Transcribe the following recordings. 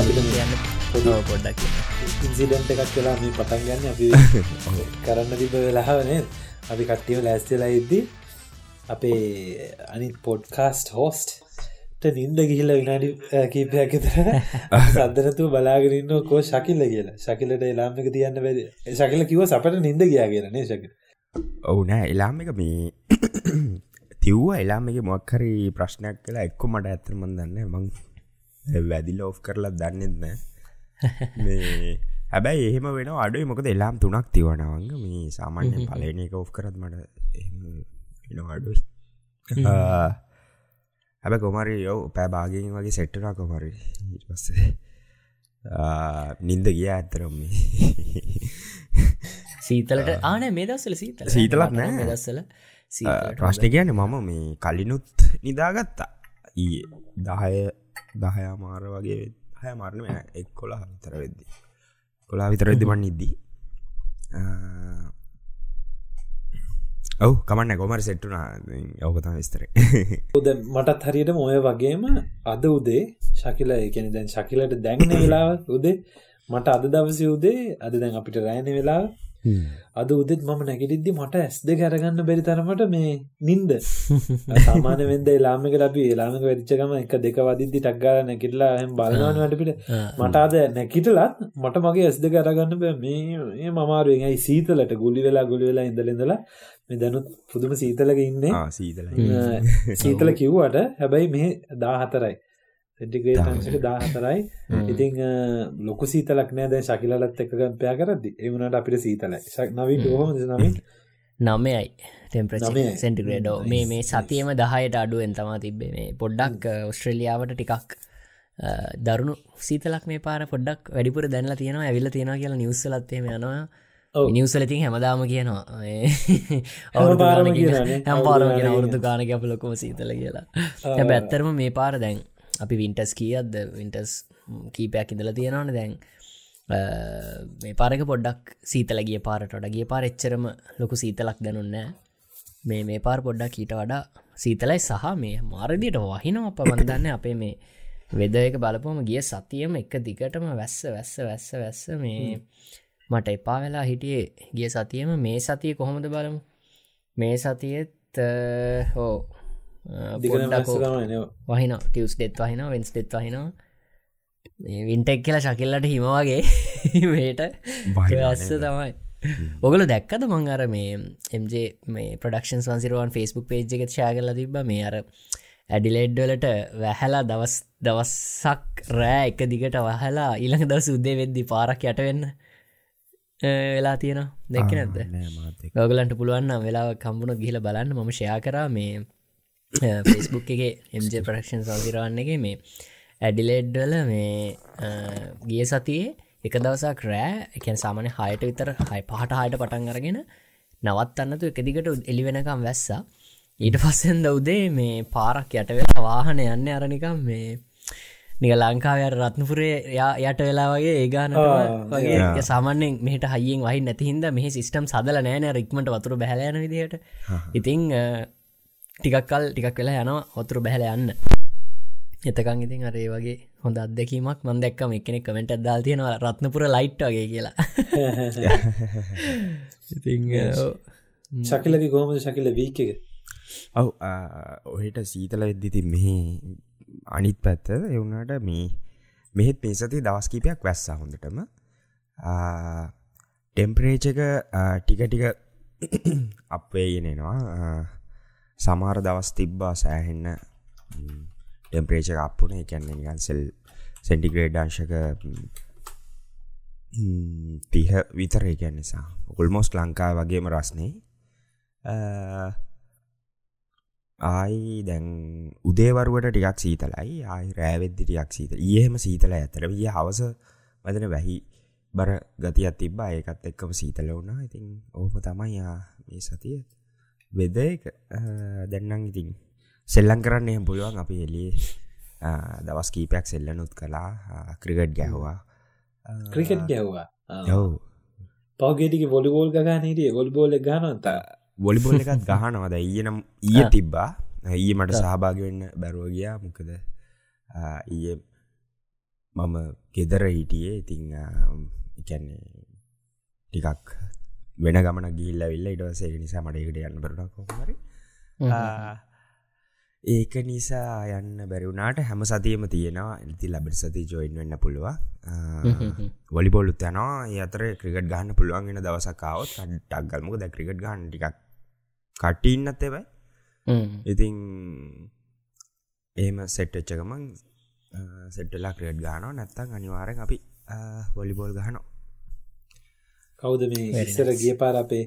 යන්න පොඩ්ඩක් ඉන්සිඩන්ට එකක් වෙලා මේ පටන් ගන්න අපි කරන්න තිබ වෙලාවනේ අපි කට්ටියව ලැස්තිලා ඉද්දි අපේ අනි පොඩ්කාස්ට හෝස්ට නින්ද ගිහිල්ල විනාඩි කීපයක් තර සදරතු බලාගෙනන්න කෝ ශකිල්ල කියලා. ශකිලට එලාමක තියන්න වැද ශකිල කිව සපට නින්ද ගියා කියලනේ ශක ඔවු නෑ එලාම එක මේ තිව්ව එලාම එක මොක්හරි ප්‍රශ්නයක් කලා එක්කො මට ඇතරමන් දන්න මං වැදිල ඔෆ් කරලා දන්නෙත්න හැබැයි එහෙම වෙන අඩුව මොකද එලාම් තුනක් තිවනවංග මේ සාමාන්‍ය පලන එක ඔෆ් කරත් මට අඩු හැබ කොමරි යෝ පෑබාගෙන් වගේ සෙට්ටනා කොමරි පස්සේ නින්ද ගිය ඇත්තරම් සීතලට ආන මේ දස්සල සීත සීතලක් නෑ. දස්සල ප්‍රශ්න කියන්න මම මේ කලිනුත් නිදාගත්තා. ඊ දහය දහයා මාර වගේ හය මාරණ එක් කොලා විතර වෙද්දි. කොලා විතර වෙදදි මන්න ඉද්දී ඔව් කමන්න කොමර සෙට්ටුනා යවකතම විස්තර. මටත් හරියට මොය වගේම අද උදේ ශකිල එකන දැන් ශකිලට දැන්න වෙලාව උදේ මට අද දවසි උදේ අද දැන් අපිට රෑන වෙලා අද උදෙත් මම නැගිටිද්දි මට ඇස් දෙ කරගන්න බැරි තරමට මේ නින්ද. සාමාන වෙන්ද ලාමක ලබි ලාමක වැඩිච්චකම එක දෙක වදිද්දි ටක්ගාල නැකිටලා හම බලනවන් වටපිට මට අද නැකිටලත් මට මගේ ඇස් දෙ කරගන්න බෑ. මේ මමාරුවෙන් ඇයි සීතලට ගුලි වෙලා ගුලි වෙලා ඉඳලෙඳලා මේ දැනුත් පුදුම සීතලක ඉන්නේ. සීතල සීතල කිව්වට හැබැයි මේ දා හතරයි සෙන්ටිග්‍රේඩ් අංශක 14යි. ඉතින් ලොකු සීතලක් නෑ. දැන් ශකිලලත් එක්ක කම්පෙයා කරද්දි. ඒ වුණාට අපිට සීතලයි. නවීන් කොහොමද නවීන්? නමයයි ටෙම්ප්‍රච සෙන්ටිග්‍රේඩෝ මේ මේ සතියම දහයට අඩුවෙන් තමා තිබේ මේ පොඩ්ඩක් ඔස්ට්‍රලියාවට ටිකක් දරුණු සීතලක් මේ පාර පොඩ්ඩක් වැඩිපුර දැන්ලා තියෙනවා ඇවිල්ල තියෙනවා කියලා නිවස්සලත්තේම යනවා. නිවසලතින් හැමදාම කියනවා. අවු පාරම හැම් පාරම කියෙන අවුරදු ගානක අප ලොකොම සීතල කියලා. හැබ ඇත්තරම මේ පාර දැන් අපි වින්ටස් කියද්ද වින්ටස් කීපයක් ඉඳල තියෙනවන දැන්. මේ පාරක පොඩ්ඩක් සීතලගිය පාරට ොඩගේ පාර එච්චරම ලොකු සීතලක් දැනුන්න මේ මේ පාර පොඩ්ඩක් ඊට වඩා සීතලයි සහ මේ මාරදියට වහිනව අප වන්දන්න අපේ මේ වෙද එක බලපොම ගිය සතියම එක දිගටම වැස්ස වැස්ස වැස්ස වැස්ස මේ මට එපා වෙලා හිටියේ. ගිය සතියම මේ සතිය කොහොමද බලමු? මේ සතියත් හෝ වහින ටියස් ඩෙත් වහින වෙන්ස් ඩෙත් වහිනවා. වින්ටෙක් කියලා ශකිල්ලට හිමවාගේ මේට ඇස්ස තමයි. ඔගල දැක්කද මං අර මේ එම්ජේ මේ ප්‍රඩක්ෂන් වන්සිරුවන් ෆස්බුක් පේජ් එක කරලා තිබ මේ අර ඇඩිලෙඩ්වලට වැහැලා දවස් දවස්සක් රෑ එක දිගට වහලා ඉළඟ දවස උද්දේ වෙද්දි පාරක් යටවෙන්න වෙලා තියෙන දෙක නැද ගගලන්ට පුළුවන්න වෙලා කම්බුණ ගිහිල බලන්න. මම ෂයා කරා මේ ෆෙස්බුක් එක එම්ජ ප්‍රක්ෂන් සෞසිරවන්න එක මේ ඇඩිලෙඩ්ඩල මේ ගිය සතියේ එක දවසක් රෑ එකන් සාමන හයට විතර හයි පහට හයට පටන් අරගෙන නවත්තන්නතු එක දිගට එලි වෙනකම් වැස්සා. ඊට පස්සෙන් දවදේ මේ පාරක් යට වෙලා වාහන යන්න අරනිකම් මේ නික ලංකාවයට රත්නපුරේ යට වෙලා වගේ ඒගානට වගේ සාමන්‍යෙන් මෙහට හයියෙන් වහි නැතිහින්ද මෙහි සිිස්ටම් සදල නෑන රික්මට වතුර බැලයන විදිහට. ඉතිං ටිකක් කල් ටිකක් වෙලා යනවා ඔතුරු බැහල යන්න. එතකං ඉතින් අරේ වගේ හොඳ අදැකීමක් මන් දැක්කම එකනෙ කමෙන්ට අදදාල් තියෙනවා රත්නපුර ලයිට් වගේ කියලා. ශකිලක කොහොමද ශකිල වීක එක? ඔව් ඔහෙට සීතල එද්දිති මෙහි අනිත් පැත්ත එවුණට මේ මෙහෙත් මේසති දවස්කීපයක් වැස්සා හොඳටම. ටෙම්පරේචක ටික ටික අපේ ගෙනෙනවා සමාර දවස් තිබ්බා සෑහෙන්න. ටෙම්පරේච අපපුන එකන්න නිකන් සෙල් සෙන්ටිග්‍රේඩ් අංශක තිහ විතර එකන්න නිසා ඔකුල්මොස් ලංකා වගේම රස්නේ. ආයි දැන් උදේවරුවට ටිකක් සීතලයි. ආයි රෑවෙද්දි ටියක් සීතල. ඒහෙම සීතල ඇතර විය හවස වදන වැහි බර ගතියක් තිබ්බා. ඒකත් එක්කම සීතල වුණා. ඉතින් ඕම තමයි මේ සතිය. වෙද එක දැන්නම් ඉතින් සෙල්ලං කරන්න එහම පුළුවන් අපි එලිය දවස් කීපයක් සෙල්ලනුත් කලා ක්‍රිගට් ගැහවා. ක්‍රිකට් ගැහ්වා? යව්. පවගේටික බොලිබෝල් ගාන හිටිය? ගොල්බෝල ගානතා බොලිබොල්ල එකත් ගහනවද ඊයනම් ඊය තිබ්බා. ඊය මට සහභාග වෙන්න බැරුව ගියා. මොකද ඊය මම ගෙදර හිටියේ. ඉතිං එකන්නේ ටිකක් වෙන ගමන ගිල්ල වෙල්ල ඉටවසේ නිසා මටකට යන්න බරට කොමරි ඒක නිසා යන්න බැරිවුණට හැම සතියම තියෙනවා. ඇති ලබට සති ජොයින් වෙන්න පුළුව වලිබොලුත් යනවා. අතර ක්‍රිකට් ගන්න පුළුවන්ගෙන දවසකාවත් ටක්ගල්මක ද ක්‍රිකට් ගන්න. ටිකක් කට්ටඉන්නත් එබයි ඉතිං ඒම සෙට්ටච්ච ගමන් සෙට්ටලා ක්‍රේඩ් ගානෝ නැත්තං අනිවාරෙන් අපි වොලිබෝල් ගහනෝ කවුද මේ ඉස්සර ගිය පාර අපේ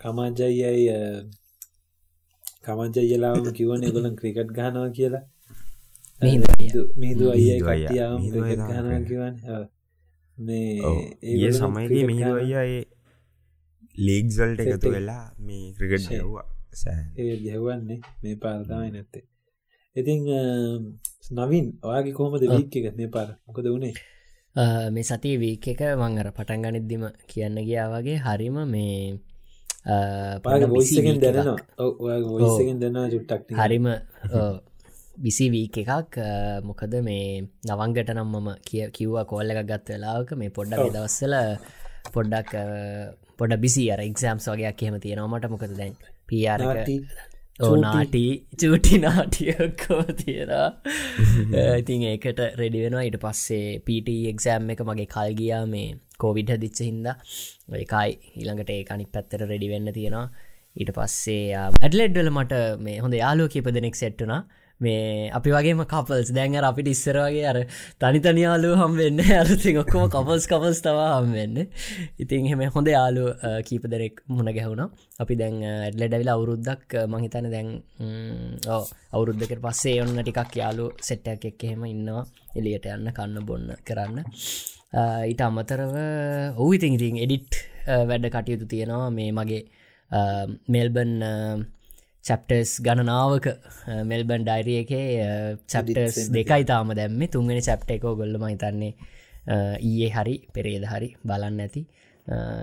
කමාජයියයි කමජයලාම කිවන ගොලන් ක්‍රිකට් ගහනවා කියලා. මිහිදු අය කටියාම ක්‍රිකට් ගහනවා කිවන් මේ ඒ සමයගේ මිහිදු අයිය ලීග්සල්ට එකතු වෙලා මේ ක්‍රිකට් යව්වා ඒ ගැවන්නේ මේ පාරතාමයි නැත්තේ. ඉතිං නවින් ඔයාගේ කොහොමද වීක් එක මේ පාර? මොකද වුණේ මේ සති වීක එක මං අර පටන් ගනිද්දිම කියන්න ගියා වගේ හරිම මේ පොයිසගෙන් දැනවා ඔයසගෙන් දෙන්නවා. චුට්ටක් හරිම බිසි වීක එකක්. මොකද මේ නවංගට නම් මම කිය කිව්වා කෝල්ල එකක් ගත්ත වෙලාවක මේ පොඩ්ඩක් දවස්සල පොඩ්ඩක් පොඩ බිසි අර එක්සෑම්ස් වගේයක් එහෙම තියෙනවාමට මොකද දැන් පියාරට ඕනාටි චූටි නාටියක්කෝ තියෙනවා ඉතින් ඒකට රෙඩි වෙනවා. ඊට පස්සේ පට එක්සෑම් එක මගේ කල්ගියා මේ කෝවිඩ දිච්ච හින්ද. එකයි ඊළඟට ඒ අනික් පැත්තර රෙඩි වෙන්න තියෙනවා. ඊට පස්සේ ඇඩලෙඩ්වල මට මේ හොඳ යාලෝ කිප දෙනෙක් සෙට්ටුනා මේ අපි වගේම කපල්ස් දැන්ර අපිට ඉස්සරවගේ අර තනිතනි යාලු හම්වෙන්න අරති ඔක්කොම කපල්ස් කපල්ස් තවා හම්වෙන්න ඉතින් එහෙම හොඳ යාලු කීප දෙරෙක් මුණ ගැහුණා. අපි දැන් ඇඩලෙඩවිල අවුරුද්දක් මහිතන දැන් අවුරුද්ධකට පස්සේ ඔන්න ටිකක් යාලු සෙට්ටයක් එක් එහෙම ඉන්නවා. එලියට යන්න කන්න බොන්න කරන්න. ඊට අමතරව ඔහු ඉතින් ඉතින් එඩිට් වැඩ කටයුතු තියෙනවා. මේ මගේ මෙල්බන් චැප්ටර්ස් ගණනාවක මෙල්බන් ඩයිරිය එක චැප්ටර්ස් දෙකයි තාම දැම්ම. තුන්ගෙන චැප්ට එකෝ ගොල්ලම හිතන්නේ ඊයේ හරි පෙරේද හරි බලන්න ඇති.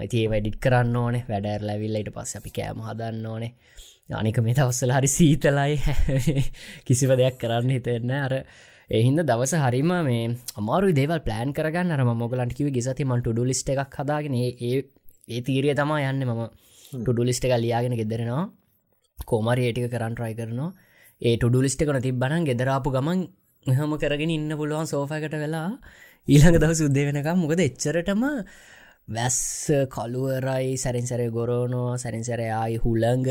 ඉතිේ වැඩිට් කරන්න ඕනේ. වැඩර් ලැවිල්ලට පස්ස අපි කෑම හදන්න ඕනේ. අනික මේ තවස්සල හරි සීතලයි. කිසිව දෙයක් කරන්න හිතෙන්න අර එහින්ද දවස හරිම මේ අමාරු දේවල් ප්ලෑන් කරගන්න. අරම මොගලන්ට කිව ගෙසති මන්ට ඩු ලිස්ට එකක් හදාගෙන ඒ ඒ තීරිය තමා යන්න. මම ටුඩු ලිස්ට එක ලියාගෙන ගෙදරෙනවා කෝමරි ඒටික කරන්න ට්‍රයි කරනවා. ඒ ටුඩු ලිස්ට කන තිබ්බන ගෙදරාපු ගමන් මෙහම කරගෙන ඉන්න පුළුවන් සෝෆයකට වෙලා ඊළඟ දව සුද්දේ වෙනකම්. මොකද එච්චරටම වැස්ස කළුවරයි සැරින්සරය ගොරෝනෝ සැරින්සරයායි හුළඟ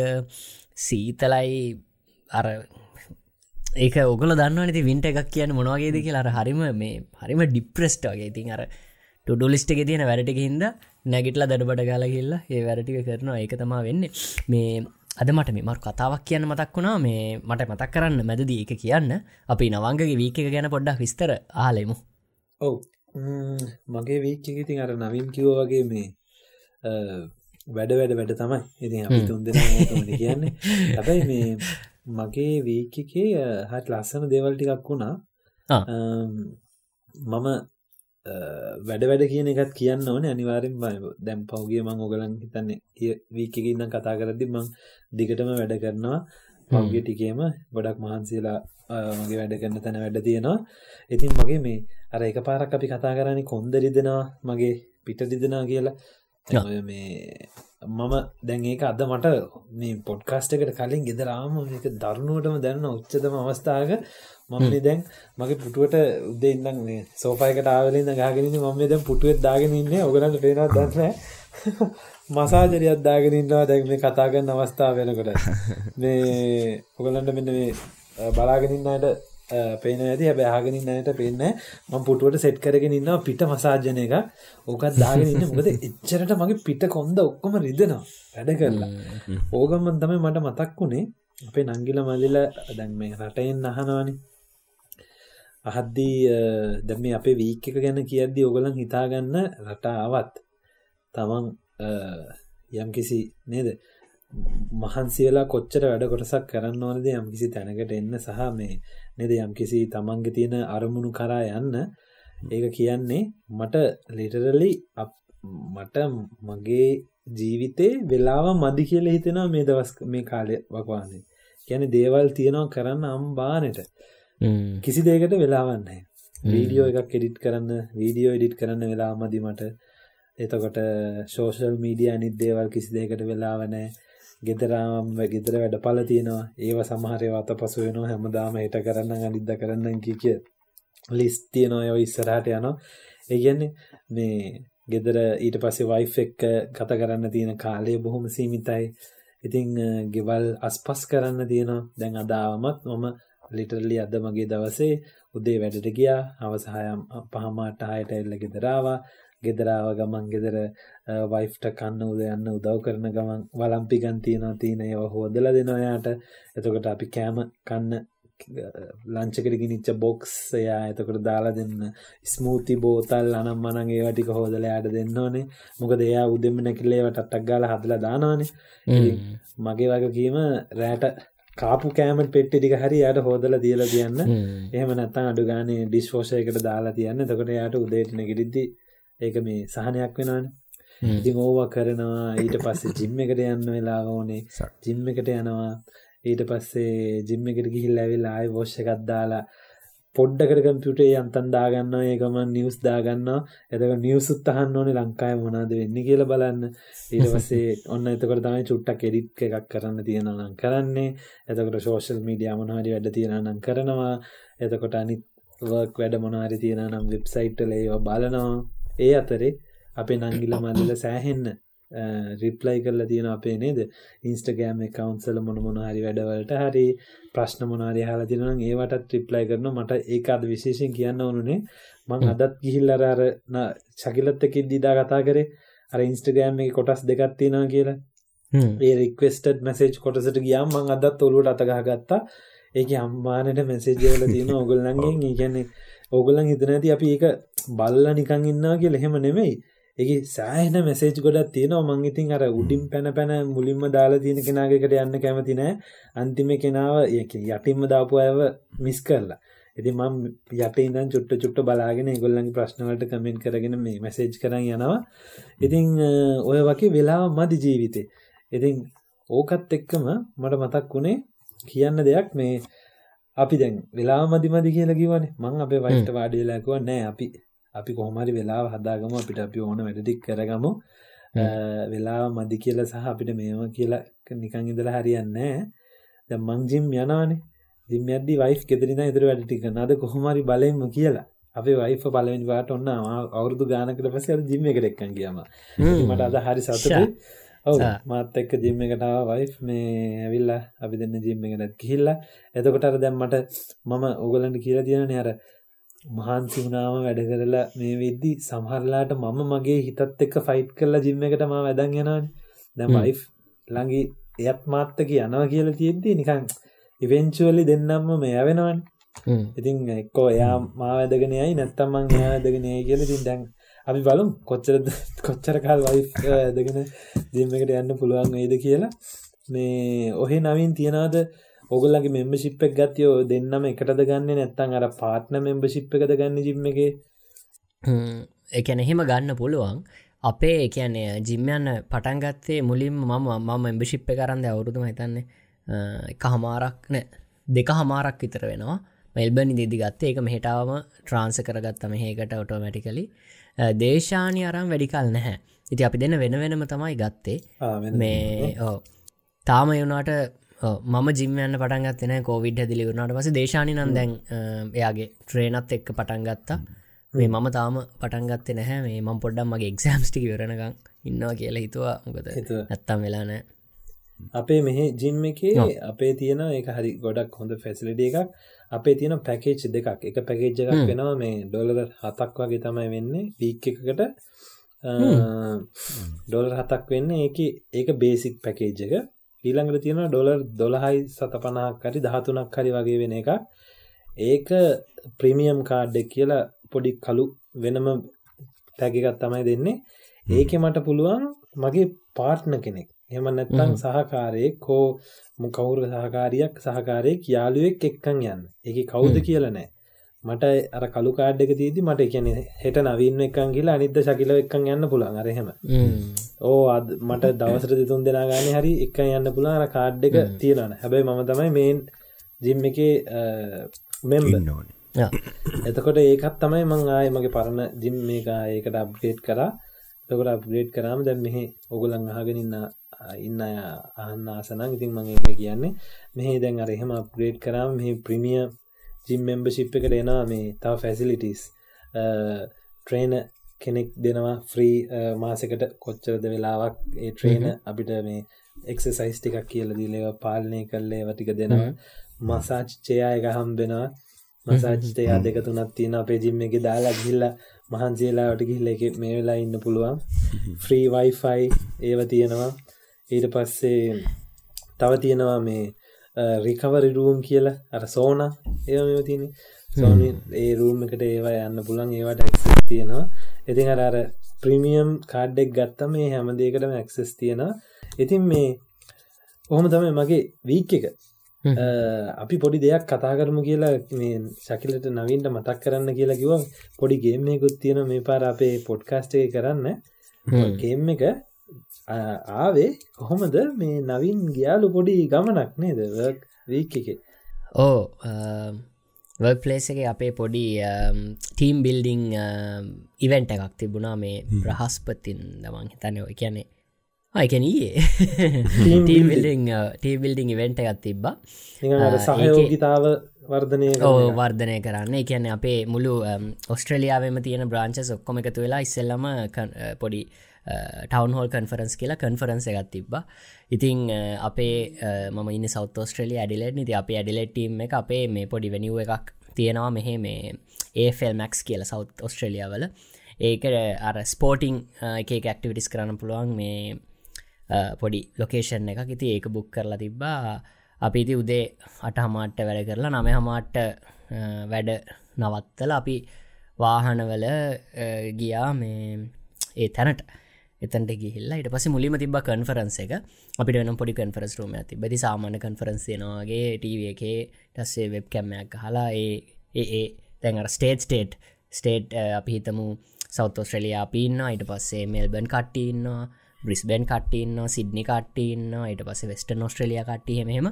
සීතලයි. අර ඒක ඔගල දන්න නති වින්ට එකක් කියන්න මොනවාගේද කියලා. අර හරිම මේ හරිම ඩිප්‍රෙස්ට් වගේ. ඉතින් අර ටුඩු ලිස්ට එක තියෙන වැඩටික හින්ද නැගිටලා දඩබට ගාල කියල්ලා ඒ වැඩටික කරනවා. ඒක තමා වෙන්න. මේ අද මට මෙමර කතාවක් කියන්න මතක් වුණා. මේ මට මතක් කරන්න මැදදී එක කියන්න. අපි නවංගගේ වීක ගැන පොඩ්ඩක් විස්තර ආලෙමු ඔව්. මගේ වීච්ච ඉතින් අර නවින් කිව වගේ මේ වැඩ වැඩ වැඩ තමයි. ඉතින් අපි තුන් දෙෙන කියන්නේ. හැබැයි මේ මගේ වීකකේ හත් ලස්සන දේවල් ටිකක් වුණා. මම වැඩ වැඩ කියන එකත් කියන්න ඕන. අනිවාරෙන් දැම් පවගේ මං ඔගලන් හිතන්නේ වීකක ඉන්න කතා කරදි මං දිගටම වැඩ කරනවා. පවගේ ටිකේම ගොඩක් මහන්සේලා මගේ වැඩ කරන්න තැන වැඩ තියෙනවා. ඉතින් මගේ මේ අර එක පාරක් අපි කතා කරන්නේ කොන්ද රිදෙනවා මගේ පිට රිදෙනවා කියලා. මේ මම දැන් ඒක අද මට මේ පොඩ්කාස්ට එකට කලින් ගෙදරාම එක දරුණුවටම දැන්න උච්චතම අවස්ථාවක මම දැන් මගේ පුටුවට උදෙන්දම් මේ සෝපයකට ආවලින්ද ගාගෙනන්න මම දැන් පුටුවත් දාගෙනන්න ඔගලන්ට පේනත් දන්න මසාජරයක් දාගෙනන්නවා දැන් මේ කතාගන්න අවස්ථාව වෙනකොට. මේ ඔගලන්ට මෙන්න මේ බලාගෙනන්නට පේන ඇති. හැබ ආගෙනන්නට පේන්න ම පුටුවට සෙට් කරගෙන ඉන්න පිට මසාජන එක. ඕකත් දාගෙනන්න මොකද එච්චරට මගේ පිට කොන්ද ඔක්කොම රිදෙනවා. වැඩ කරලා. ඕගම්මන් තමයි මට මතක් වුණේ අපේ නංගිල මල්ලිල දැන් මේ රටයෙන් අහනවානි. අහද්දී දැම අපේ වීක් එක ගැන කියද්දි ඔගලන් හිතාගන්න රටාවත් තමන් යම් කිසි නේද? මහන්සියලා කොච්චර වැඩ කොටසක් කරන්න ඕනද යම් කිසි තැනකට එන්න සහ මේ නෙද? යම් කිසි තමන්ගේ තියෙන අරමුණු කරා යන්න. ඒක කියන්නේ මට ලිටරලි මට මගේ ජීවිතේ වෙලාව මදි කියල හිතෙනවා මේ දවස් මේ කාලය වකවාන්නේ ගැන දේවල් තියෙනවා කරන්න අම්බානට. කිසි දේකට වෙලාවන්නේ වීඩියෝ එකක් එඩිට් කරන්න වීඩියෝ එඩිට් කරන්න වෙලා මදිමට එතකොට ශෝෂල් මීඩිය අනිත් දේවල් කිසි දෙකට වෙලාවනෑ ගෙදරාම ගෙදර වැඩ පල තියෙනවා. ඒව සමහරය අත පසු වෙනවා. හැමදාම හිට කරන්න අනිද්ද කරන්න කි කිය ලිස් තියනවා. ඔය ඉස්සරහට යනවා. ඒගන්නේ මේ ගෙදර ඊට පස්සේ වයිෆ් එක්ක කත කරන්න තියෙන කාලය බොහොම සීමිතයි. ඉතිං ගෙවල් අස්පස් කරන්න තියෙනවා. දැන් අදාවමත් මම ලිටරලි අද මගේ දවසේ උදේ වැඩට ගියා. අවසායම් පහමාට හයට එල්ල ගෙදරාවා ගෙදරාව ගමන් ගෙදර වයිෆ්ට කන්න උද යන්න උදව් කරන ගමන් වලම්පි ගන්තියනවා තියන ඒව හෝදල දෙනොයාට එතකොට අපි කෑම කන්න ලංචකට ගිනිච්ච බොක්ස් එයා එතකොට දාලා දෙන්න. ස්මූති බෝතල් අනම් මනන් ඒවටික හෝදල යාට දෙන්න ඕනේ මොකද එයා උදෙම නැකිල්ලේවට අටක් ගාල හදලා දානවානේ. මගේ වගකීම රෑට කාපු කෑමට පෙට්ටි ටික හරි යට හෝදල දියලා තියන්න. එහෙම නැත්තම් අඩු ගානේ ඩිස්වෝෂයකට දාලා තියන්න. එතකොට යාට උදේට නැගිටිද්දි ඒක මේ සහනයක් වෙනවාන. ඉතින් ඕවා කරනවා ඊට පස්සේ ජිම් එකට යන්න වෙලා ඕනේ. ජිම් එකට යනවා. ඊට පස්සේ ජිම් එකට ගිහිල්ලා ඇවිල්ලා ආයෙ වොෂ් එකක් දාලා පොඩ්ඩකට කම්පියුටරේ යන්තම් දාගන්නවා ඒකම නිවුස් දාගන්නවා. එතකොට නිවුස් උත් අහන්න ඕනේ ලංකාවේ මොනවද වෙන්නේ කියලා බලන්න. ඊට පස්සේ ඔන්න එතකොට තමයි චුට්ටක් එඩිට් එකක් කරන්න තියෙනවා නම් කරන්නේ. එතකොට සෝෂල් මීඩියා මොනවා හරි වැඩ තියෙනවා නම් කරනවා. එතකොට අනිත් වර්ක් වැඩ මොනවා හරි තියෙනවා නම් වෙබ්සයිට් වල ඒවා බලනවා ඒ අතරේ අපේ නංගිල මල්ලල සෑහෙන්න රිප්ලයි කරලා තියෙන අපේ නේද? ඉන්ස්ටගෑම් කවන්සල මොන මොන හරි වැඩවලට හරි ප්‍රශ්න මොනාරි හලා තිනනම් ඒවටත් රිප්ලයි කරන මට ඒක අද විශේෂෙන් කියන්න ඕනුනේ මං අදත් ගිහිල්ලරර ශකිලත්ත එකෙක් දිදා කතා කරේ. අර ඉන්ස්ටගෑම් එක කොටස් දෙකත් තියෙනවා කියලා. ඒ රික්වස්ටඩ් මැසේජ් කොටසට ගියම් මං අදත් ඔලුවට අතගහගත්තා ඒක අම්මානට මැසේජ්වල තියෙන ඔගොල්ලන්ගෙන් ඒගැන්නේ ඕගොල්ලන් හිතන ඇති අපි ඒක බල්ල නිකං ඉන්නා කිය ලෙහෙම නෙමෙයි. එක සෑහන මෙසේජ් ගොඩක් තියෙනවා. මං ඉතින් අර උඩින් පැන පැන මුලින්ම දාලා තියෙන කෙනාගේකට යන්න කැමති නෑ. අන්තිම කෙනාව යටින්ම දාපු අයව මිස් කරලා. ඉති මම යට ඉඳන් චුට්ට චුට්ට බලාගෙන ගොල්ලන්ගේ ප්‍රශ්නවලට කමෙන්ට් කරගෙන මේ මැසේජ් කරන්න යනවා. ඉතිං ඔය වගේ වෙලා මදි ජීවිතේ. ඉතින් ඕකත් එක්කම මට මතක් වුණේ කියන්න දෙයක් මේ අපි දැන් වෙලා මදි මදි කියලා කිවනේ මං අපේ වයිට වාඩියලාකුව නෑ අපි අපි කොහොමරි වෙලා හදාගම. අපිට අපි ඕන වැඩටික් කරගමු. වෙලා මදි කියල සහ අපිට මේම කියලා නිකං ඉදලා හරියන්නෑ ද මංජිම් යනවානේ. දිම අදදි වයි් ෙදරන ඉදිර වැඩටික නද කොහොමරි බලෙන්ම කියලා. අපේ වයිෆ පලවෙනි වාට ඔන්න අවුරදු ගානකට පස ජිම්ම එක එක්කන් කියම මට අද හරි සතුට ඔව. මාත් එක්ක ජිම්ම එකටාව වයි් මේ ඇවිල්ලා අපි දෙන්න ජිම්ම එකටත් කිහිල්ලා එතකොට අර දැම්මට මම ඔගලන්ට කියලා තියෙන අර මහන්සි වුණාම වැඩ කරලා මේ වෙද්දි සමහරලාට මම මගේ හිතත් එක්ක ෆයිට් කරලා ජිම්ම එකට ම වැදන් යනවාන. දැම් වයි් ළඟි එයත් මාත්තක යනවා කියලා තියෙද්දී නිකං ඉවෙන්චුවලි දෙන්නම්ම මේ ඇවෙනවන් ඉතින් එක්කෝ එයා මා වැදගෙනයයි නැත්තම්මං එයා වැදගෙනය කියල තින් දැන් අපි බලුම් කොච්චර කොච්චර කාල් වයි දෙගෙන ජිම්මකට යන්න පුළුවන් වේද කියලා. මේ ඔහෙ නවින් තියෙනවාද? ඔගුල්ලගේ මෙම්බ ශිප්පක් ගත්යෝ දෙන්නම එකටද ගන්න? නැත්තන් අර පාට්න මෙම්බ ශිප් එකද ගන්න ජිම්ම එක? එකැන එහෙම ගන්න පුළුවන්. අපේ එකන්නේ ජිම්යන්න පටන්ගත්තේ මුලින් මම මම එම්බ ශිප්ප කරන්න අවුරුදු හිතන්නේ එක හමාරක් නෑ. දෙක හමාරක් විතර වෙනවා. මෙල්බනි දෙදි ගත්තේ. එක මෙහිටාවම ට්‍රාන්ස කරගත්ත මෙහකට ඔටෝමැටිකලි දේශානය අරම් වැඩිකල් නැහැ. ඉති අපි දෙන්න වෙන වෙනම තමයි ගත්තේ. මේ ඕ තාම යුනාට මම ජිම්යන්න පටන්ගත්න කෝවිඩ් හැදිලි වුණට පස දේශානි නම් දැන් එයාගේ ට්‍රේනත් එක්ක පටන් ගත්තා. මේ මම තාම පටන්ගත්තේ නැහැ. මේ මම් පොඩ්ඩම් මගේ එක්සෑම්ස්ටික වරණකං ඉන්නවා කියලා හිතුවා. මොකද ඇත්තම් වෙලානෑ අපේ මෙහි ජිම් එකේ අපේ තියෙන එක හරි ගොඩක් හොඳ ෆැසිලිටිය එකක් අපේ තියෙන පැකේච් දෙකක්. එක පැකේජ් එකක් වෙනවා මේ ඩොලර් හතක් වගේ තමයි වෙන්නේ. පීක් එකකට ඩොලර් හතක් වෙන්න. ඒක ඒක බේසික් පැකේජ් එක. ඊළඟට තියෙන ඩොලර් දොළහයි සත පනහක් හරි දහතුනක් හරි වගේ වෙන එක ඒක ප්‍රීමියම් කාඩ්ඩෙක් කියලා පොඩි කලු වෙනම පැගිකත් තමයි දෙන්නේ. ඒක මට පුළුවන් මගේ පාට්න කෙනෙක් එම නැත්තං සහකාරයෙක් හෝ කවුර සහකාරයක් සහකාරයෙක් යාළුවෙක් එක්කන් යන්න. එක කවුද කියලනෑ මට අර කළු කාඩ් එක තිීදි මට කියන හෙට නවීන්න එකන් කියලා අනිද ශකිල එක්කන් යන්න පුළන් අරහෙම ඕ අද මට දවසර දෙතුන් දෙනා ගාන හරි එක යන්න පුළා අර කාඩ් එක තියෙනන හැබැයි මම තමයි මේන් ජිම් එක මෙම්බ එතකොට ඒකත් තමයි මං ආය මගේ පරණ ජිම් මේක ඒකට අප්ගේට් කරා. තකොට අප්ගේට් කරාම දැන් මෙහෙ ඔගුලන් අහගෙනන්න ඉන්න අහන්න ආසනං ඉතින් මං එක කියන්නේ. මෙහි දැන් අර එහෙම අප්ග්‍රේඩ් කරාම මෙහි ප්‍රමිය ජිම් මෙම්බශිප් එකට එනවා මේ තව ෆැසිලිටස් ට්‍රේන කෙනෙක් දෙනවා ෆ්‍රී මාසකට කොච්චරද වෙලාවක් ඒ ට්‍රේන අපිට මේ එක්සසයිස් ටිකක් කියල දීලව පාලනය කරලේ වටික දෙනවා. මසාච්චයා එක හම්බෙනවා. මසාච්තයා දෙක තුනත් තියෙන අපේ ජිම්ම එක දාලා ගිල්ල මහන්සේලාට ගිල්ල එක මේ වෙලා ඉන්න පුළුවන්. ෆ්‍රී වයිෆයි ඒව තියෙනවා ඊට පස්සේ තව තියෙනවා මේ රිකවරි රූම් කියලා. අර සෝන ඒ මෙ තියන සෝනි ඒ රූම් එකට ඒවා යන්න පුළන් ඒවට ඇක්සස් තියෙනවා. ඉතින් අර අර ප්‍රීමියම් කාඩ්ඩෙක් ගත්ත මේ හැමදේකටම ඇක්සස් තියෙනවා. ඉතින් මේ ඔහොම තමයි මගේ වීක් එක. අපි පොඩි දෙයක් කතා කරමු කියලා මේ ශකිලට නවින්ට මතක් කරන්න කියලා කිව පොඩි ගේමයකුත් තියෙන මේ පාර අපේ පොඩ්කාස්ට් එක කරන්න. ගේම් එක ආවේ කොහොමද? මේ නවින් ගියාලු පොඩි ගමනක් නේද වීක් එක? ඕ වර්පලේස එක අපේ පොඩි ටීම් බිල්ඩිං ඉවෙන්ට එකක් තිබුණා. මේ ප්‍රහස්පතින් දමන් හිතනය ඔය කියන්නේ. අයකැනයේ ටීබිල්ඩිං ඉවෙන්ට එකත් තිබ්බා. සහයෝගිතාව වර්ධනය වර්ධනය කරන්න. එකන්න අපේ මුළු ඔස්ට්‍රලියාවම තියෙන බ්‍රාංච ඔක්කොම එකතු වෙලා ඉස්සෙල්ලම පොඩි ටවන් හෝල් කන්ෆරන්ස් කියලා කන්ෆරන්ස එකත් තිබ්බ. ඉතිං අපේ මම ඉන්න සෞත් ස්ට්‍රලිය ඇඩිලෙට් නිති අපේ ඇඩිලෙට්ටීම් එක අපේ මේ පොඩි වෙනිුව එකක් තියෙනවා. මෙහෙ මේ ඒෆල් මැක්ස් කියල සෞත් ඔස්ට්‍රලියාවල ඒක අර ස්පෝටිං එක ඇක්ටිවිටිස් කරන්න පුළුවන් මේ පොඩි ලොකේෂන් එක ඉති ඒක බුක් කරලා තිබ්බා. අපිති උදේ අට හමාට්ට වැඩ කරලා නම හමාට්ට වැඩ නවත්තල අපි වාහනවල ගියා මේ ඒ තැනට. එතන්ට ගිහිල්ලා ඉට පස මුලිම තිබ කන්ෆරන්ස එක. අපිට වෙන පොඩි කන්ෆරස් රෝම ඇති බදි සාමාන්‍ය කන්ෆරන්සේනවාගේ ටව එකේ ටස්සේ වෙබ් කැම්මයක් හලා ඒ ඒ තැන්ර ස්ටේට් ස්ටේට් ස්ටේට් අපි හිතමු සෞතෝස්ට්‍රලියයා පින්න අයිට පස්සේ මෙල්බන් කට්ටඉන්නවා බ්‍රිස්බෙන් කට්ටන්න සිද්නි කට්ටන්න ඊට පස වෙස්ට නොස්ට්‍රලිය කට්ටිය මෙම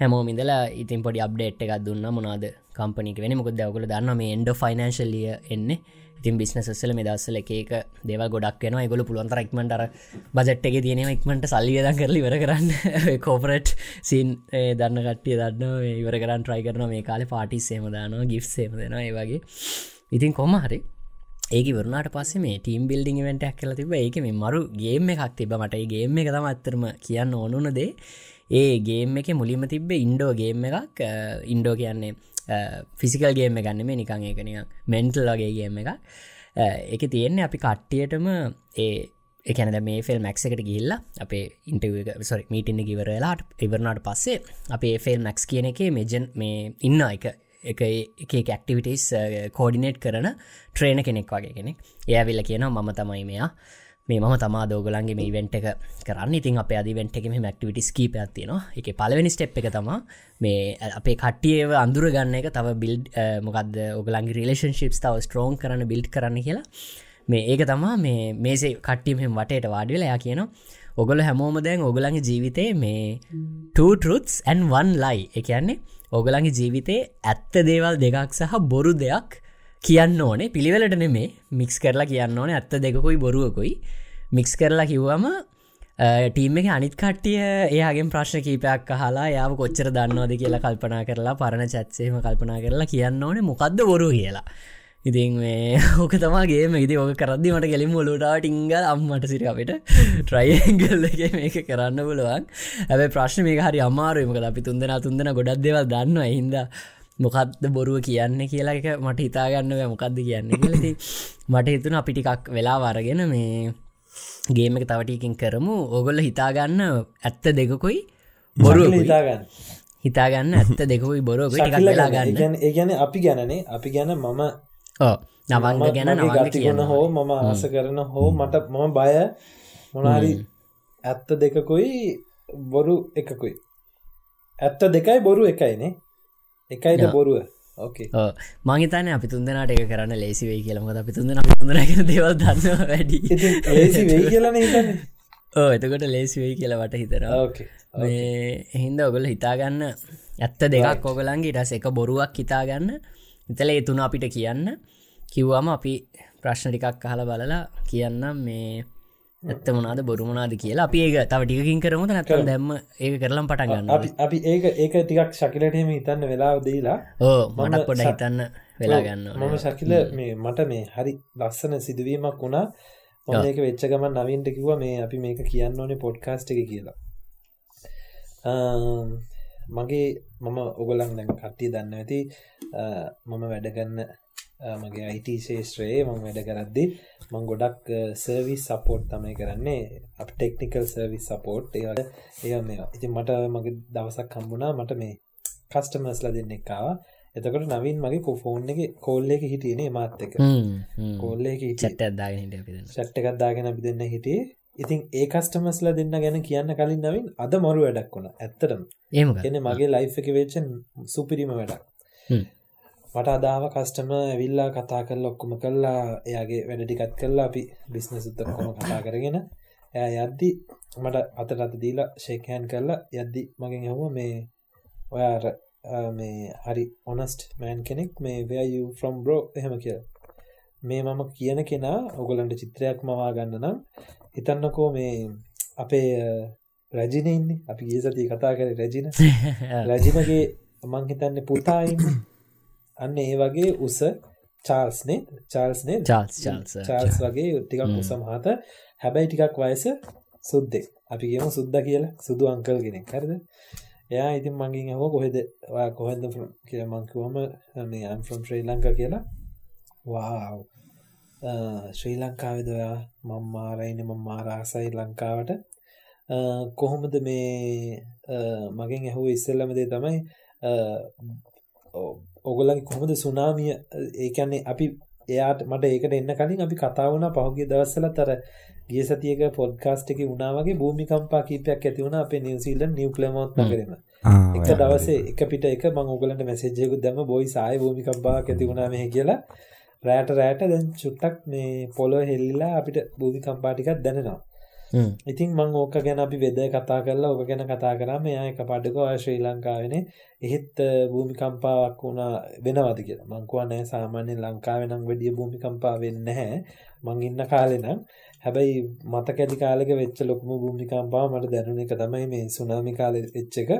හැමෝමිදලා ඉතින් පොඩි අප්ඩේට් එකක් දුන්න. මොනාද කම්පනික වෙන මොකද දවකල දන්න මේ එන්ඩ ෆයිනන්ශල්ලිය එන්නේ. ඉතින් බිස්නසස්සල මේ දස්සල එකක දේව ගොඩක් වෙන ගොල පුළුවන්තර ඉක්මටර බජට් එක තියෙන ඉක්මට සල්ලියද කරලි වර කරන්න. කෝපරට් සින් දන්න කට්ටිය දන්න ඉවර කරන්න ට්‍රයි කරන මේ කාල පාටිස්සේම දානවා ගිෆ් සේම දෙෙන ඒ වගේ. ඉතින් කොම හරි ඒක වරනාට පස්සේ මේ ටීම් බිල්ඩිං වෙන්ට ඇක්කල තිබ ඒක මේ මරු ගේම එකක් තිබ මට ගේම එක තම අත්තරම කියන්න ඕනුන දේ. ඒ ගේම් එක මුලිම තිබ්බ ඉන්ඩෝ ගේම් එකක්. ඉන්ඩෝ කියන්නේ ෆිසිකල් ගේම ගන්න මේ නිකං ඒකනිය මෙන්ටල් වගේ ගේම එක එක තියෙන්නේ අපි කට්ටියටම ඒ එකැනද මේ ෆෙල් මැක්ස එකට ගිල්ලා අපේ ඉන්ටව සොරි මීටින්න කිවරලාට ඉවරනාට පස්සේ අපේ ෆෙල් මැක්ස් කියන එක මේජන් මේ ඉන්න එක එක එක ඇක්ටිවිටස් කෝඩිනේට් කරන ට්‍රේන කෙනෙක් වගේ කෙනෙක්. ඒඇවිල්ල කියනවා මම තමයි මෙයා. මේ ම තමා දෝගලන්ගේ මේ වෙන්ට එක කරන්න. ඉතින් අප අදිවෙන්ට එක මේ මක්ටිවිටිස් කීප ඇතිනවා එක පලවෙනි ස්ටෙප් එක තමා මේ අපේ කට්ටියව අඳුර ගන්න එක. තව බිල්ඩ් මොකක්ද ඔගලන්ගේ රිලේෂන්ශිප්ස් තව ස්ට්‍රෝන් කරන්න බිල්ඩ් කරන්න කියලා. මේ ඒක තමා මේ මේසේ කට්ටියම වටේට වාඩිවෙලා යා කියනවා. ඔගොල හැමෝම දැන් ඔගලන්ගේ ජීවිතේ මේ 2ටරුත්ස් ඇන් වන් ලයි එකන්නේ ඕගලන්ගේ ජීවිතේ ඇත්ත දේවල් දෙකක් සහ බොරු දෙයක් කියන්න ඕනේ. පිළිවෙලට නෙමේ මික්ස් කරලා කියන්න ඕනේ. ඇත්ත දෙකකුයි බොරුවකුයි. මික්ස් කරලා කිව්වම ටීම එක අනිත් කට්ටිය ඒයාගෙන් ප්‍රශ්න කීපයක් හලා යාව කොච්චර දන්නවද කියලා කල්පනා කරලා පරණ චත්සේම කල්පනා කරලා කියන්න ඕනේ මොකක්ද බොරු කියලා. ඉතින් මේ ඕක තමාගේම ඉදි ඕක කරදදි මට ගැලින් ොලුටාට ඉංගල් අම්මට සිරිකපිට ට්‍රයිගල්ල එක මේක කරන්න පුළුවන්. ඇබ ප්‍රශ්න මේ හරි අමාරුවමක අපි තුන්දෙන තුන්දෙන ගොඩක් දෙවල් දන්න හින්ද මොකක්ද බොරුව කියන්න කියලා එක මට හිතාගන්න මොකක්ද කියන්න කියලති මට හිතුන අපිටිකක් වෙලා වරගෙන මේ ගේම එක තවටකින් කරමු. ඕගොල්ල හිතාගන්න ඇත්ත දෙකකුයි බොරුව හිතාගන්න. හිතාගන්න ඇත්ත දෙකුයි වෙලා ගන්න. ඒගැන අපි ගැනනේ. අපි ගැන මම නවංග ගැන ගතිගුණ හෝ මම ආස කරන හෝ මට මම බය මොනාරි ඇත්ත දෙකකුයි බොරු එකකුයි. ඇත්ත දෙකයි බොරු එකයිනේ. එකයිද බොරුව මංහිතන අපි තුන්දනට එක කරන්න ලේසි වේ කියලමද අපි තුන්දන තුන්දරගෙන දේවල් දන්න වැඩි. එතකොට ලේසි වෙයි කියලා වට හිතර හින්ද ඔගොල හිතාගන්න ඇත්ත දෙකක් ඔගලන්ගේ ටස් එක බොරුවක් හිතාගන්න. ඉතල ඒ තුන අපිට කියන්න. කිව්වම අපි ප්‍රශ්න ටිකක් අහල බලලා කියන්නම් මේ ඇත්ත මනාද බොරුමනාද කියලා. අපි ඒක තව ටිකින් කරමුද? නැතම් දැම්ම ඒක කරලම් පටන් ගන්න අපි අපි ඒක ඒක ටිකක් ශකිලටම හිතන්න වෙලා දීලා ඕ මටක් පොඩ හිතන්න වෙලා ගන්න මම ශකිල මේ මට මේ හරි ලස්සන සිදුවීමක් වුණා. ඒක වෙච්ච ගමන් නවින්ට කිව මේ අපි මේක කියන්න ඕනේ පොඩ්කාස්ට් එක කියලා. මගේ මම ඔගොලන් දැන් කට්ටිය දන්න ඇති මම වැඩගන්න මගේ අයිට ශේෂත්‍රයේ මං වැඩ කරද්දි මං ගොඩක් සර්විස් සපෝට් තමයි කරන්නේ. අප ටෙක්නිකල් සර්විස් සපෝට් ඒවට ඒ මේ ඉති මට මගේ දවසක් කම්බුණා මට මේ කස්ටමස්ල දෙන්න එක්කාව එතකට නවින් මගේ කොෆෝන් එක කෝල්ල එක හිටියනේ මාත් එක කෝල්ල එක චට්ට අදාගෙන ෂට්ට එකක්දාගෙන අපි දෙන්න. හිටියේ. ඉතින් ඒ කස්ටමස්ල දෙන්න ගැන කියන්න කලින් නවින් අද මරු වැඩක් වුණ. ඇත්තටම. ඒම එන මගේ ලයිෆ් එක වෙච්චන් සුපිරිම වැඩක් මට අදාව කස්ටම ඇවිල්ලා කතා කරල ඔක්කොම කල්ලා එයාගේ වැඩටිකත් කරලා අපි. බිස්නස් උත්තකොම කතා කරගෙන. ඇ යද්දි මට අතට අත දීලා ශේකෑන් කරලා යද්දි මගෙන් හව මේ ඔයාර මේ හරි ඔනස්ට මෑන් කෙනෙක් මේ වයු ෆ්‍රම් බ්‍රෝ එහෙම කිය මේ මම කියන කෙනා ඔගොලන්ට චිත්‍රයක් මවා ගන්න නම් හිතන්නකෝ මේ අපේ රජිනඉන්නේ අපි ගේ සති කතා කර රජින. රජිනගේ මං හිතන්න පුතායින්න අන්න ඒ වගේ උස චාල්ස්නේ චාල්ස්නේ චාල්ස් චාල්ස් චාල්ස් වගේ ටිකක් උස මහත. හැබැයි ටිකක් වයස සුද්දෙක් අපි කියම සුද්ද කියලා. සුදු අංකල් කෙනෙක්. හරිද? එයා ඉතින් මංගින් හව කොහෙද කොහෙද කිය මංකුවම මේ අම්ෆම් ශ්‍රී ලංකා කියලා. වාව් ශ්‍රී ලංකාවෙදයා මං මාරයින මං මාරාසයි ලංකාවට. කොහොමද මේ මගෙන් ඇහුව ඉස්සල්ලමදේ තමයි ඔගොල්ලගේ කොහොමද සුනාමිය? ඒකන්නේ අපි එයාට මට ඒකට එන්න කලින් අපි කතාවන පහුගේ දවස්සල තර ගිය සතියක පොඩ්කාස්ට් එක උනාවගේ භූමිකම්පා කීපයක් ඇති වුණ අපේ නිවසිීලන් නිියවලමොත් කරන එක දවසේ එක පිට එක මං ඔගලට මැසේජයකු දම බොයි සාය භූමිකම්පා ඇති වුණාම කියලා. රෑට රෑට දැන් චුට්ටක් මේ පොලො හෙල්ලිලා අපිට භූමිකම්පාටිකක් දැනෙනවා ඉතින් මං ඕක ගැන අපි වෙද කතා කරලා ඕක ගැන කතා කරම එයා එක පඩකෝ ශ්‍රී ලංකාවෙන. එහෙත් භූමිකම්පාවක් වුණා වෙනවද කියලා. මංකුව නෑ සාමාන්‍ය ලංකාවෙනම් වැඩිය භූමිකම්පා වෙන්න හැ මං ඉන්න කාලෙනම් හැබැයි මත කැදි කාලක වෙච්ච ලොකුම භූමිකම්පා මට දැනුන එක තමයි මේ සුනාමි කාල වෙච්ච එක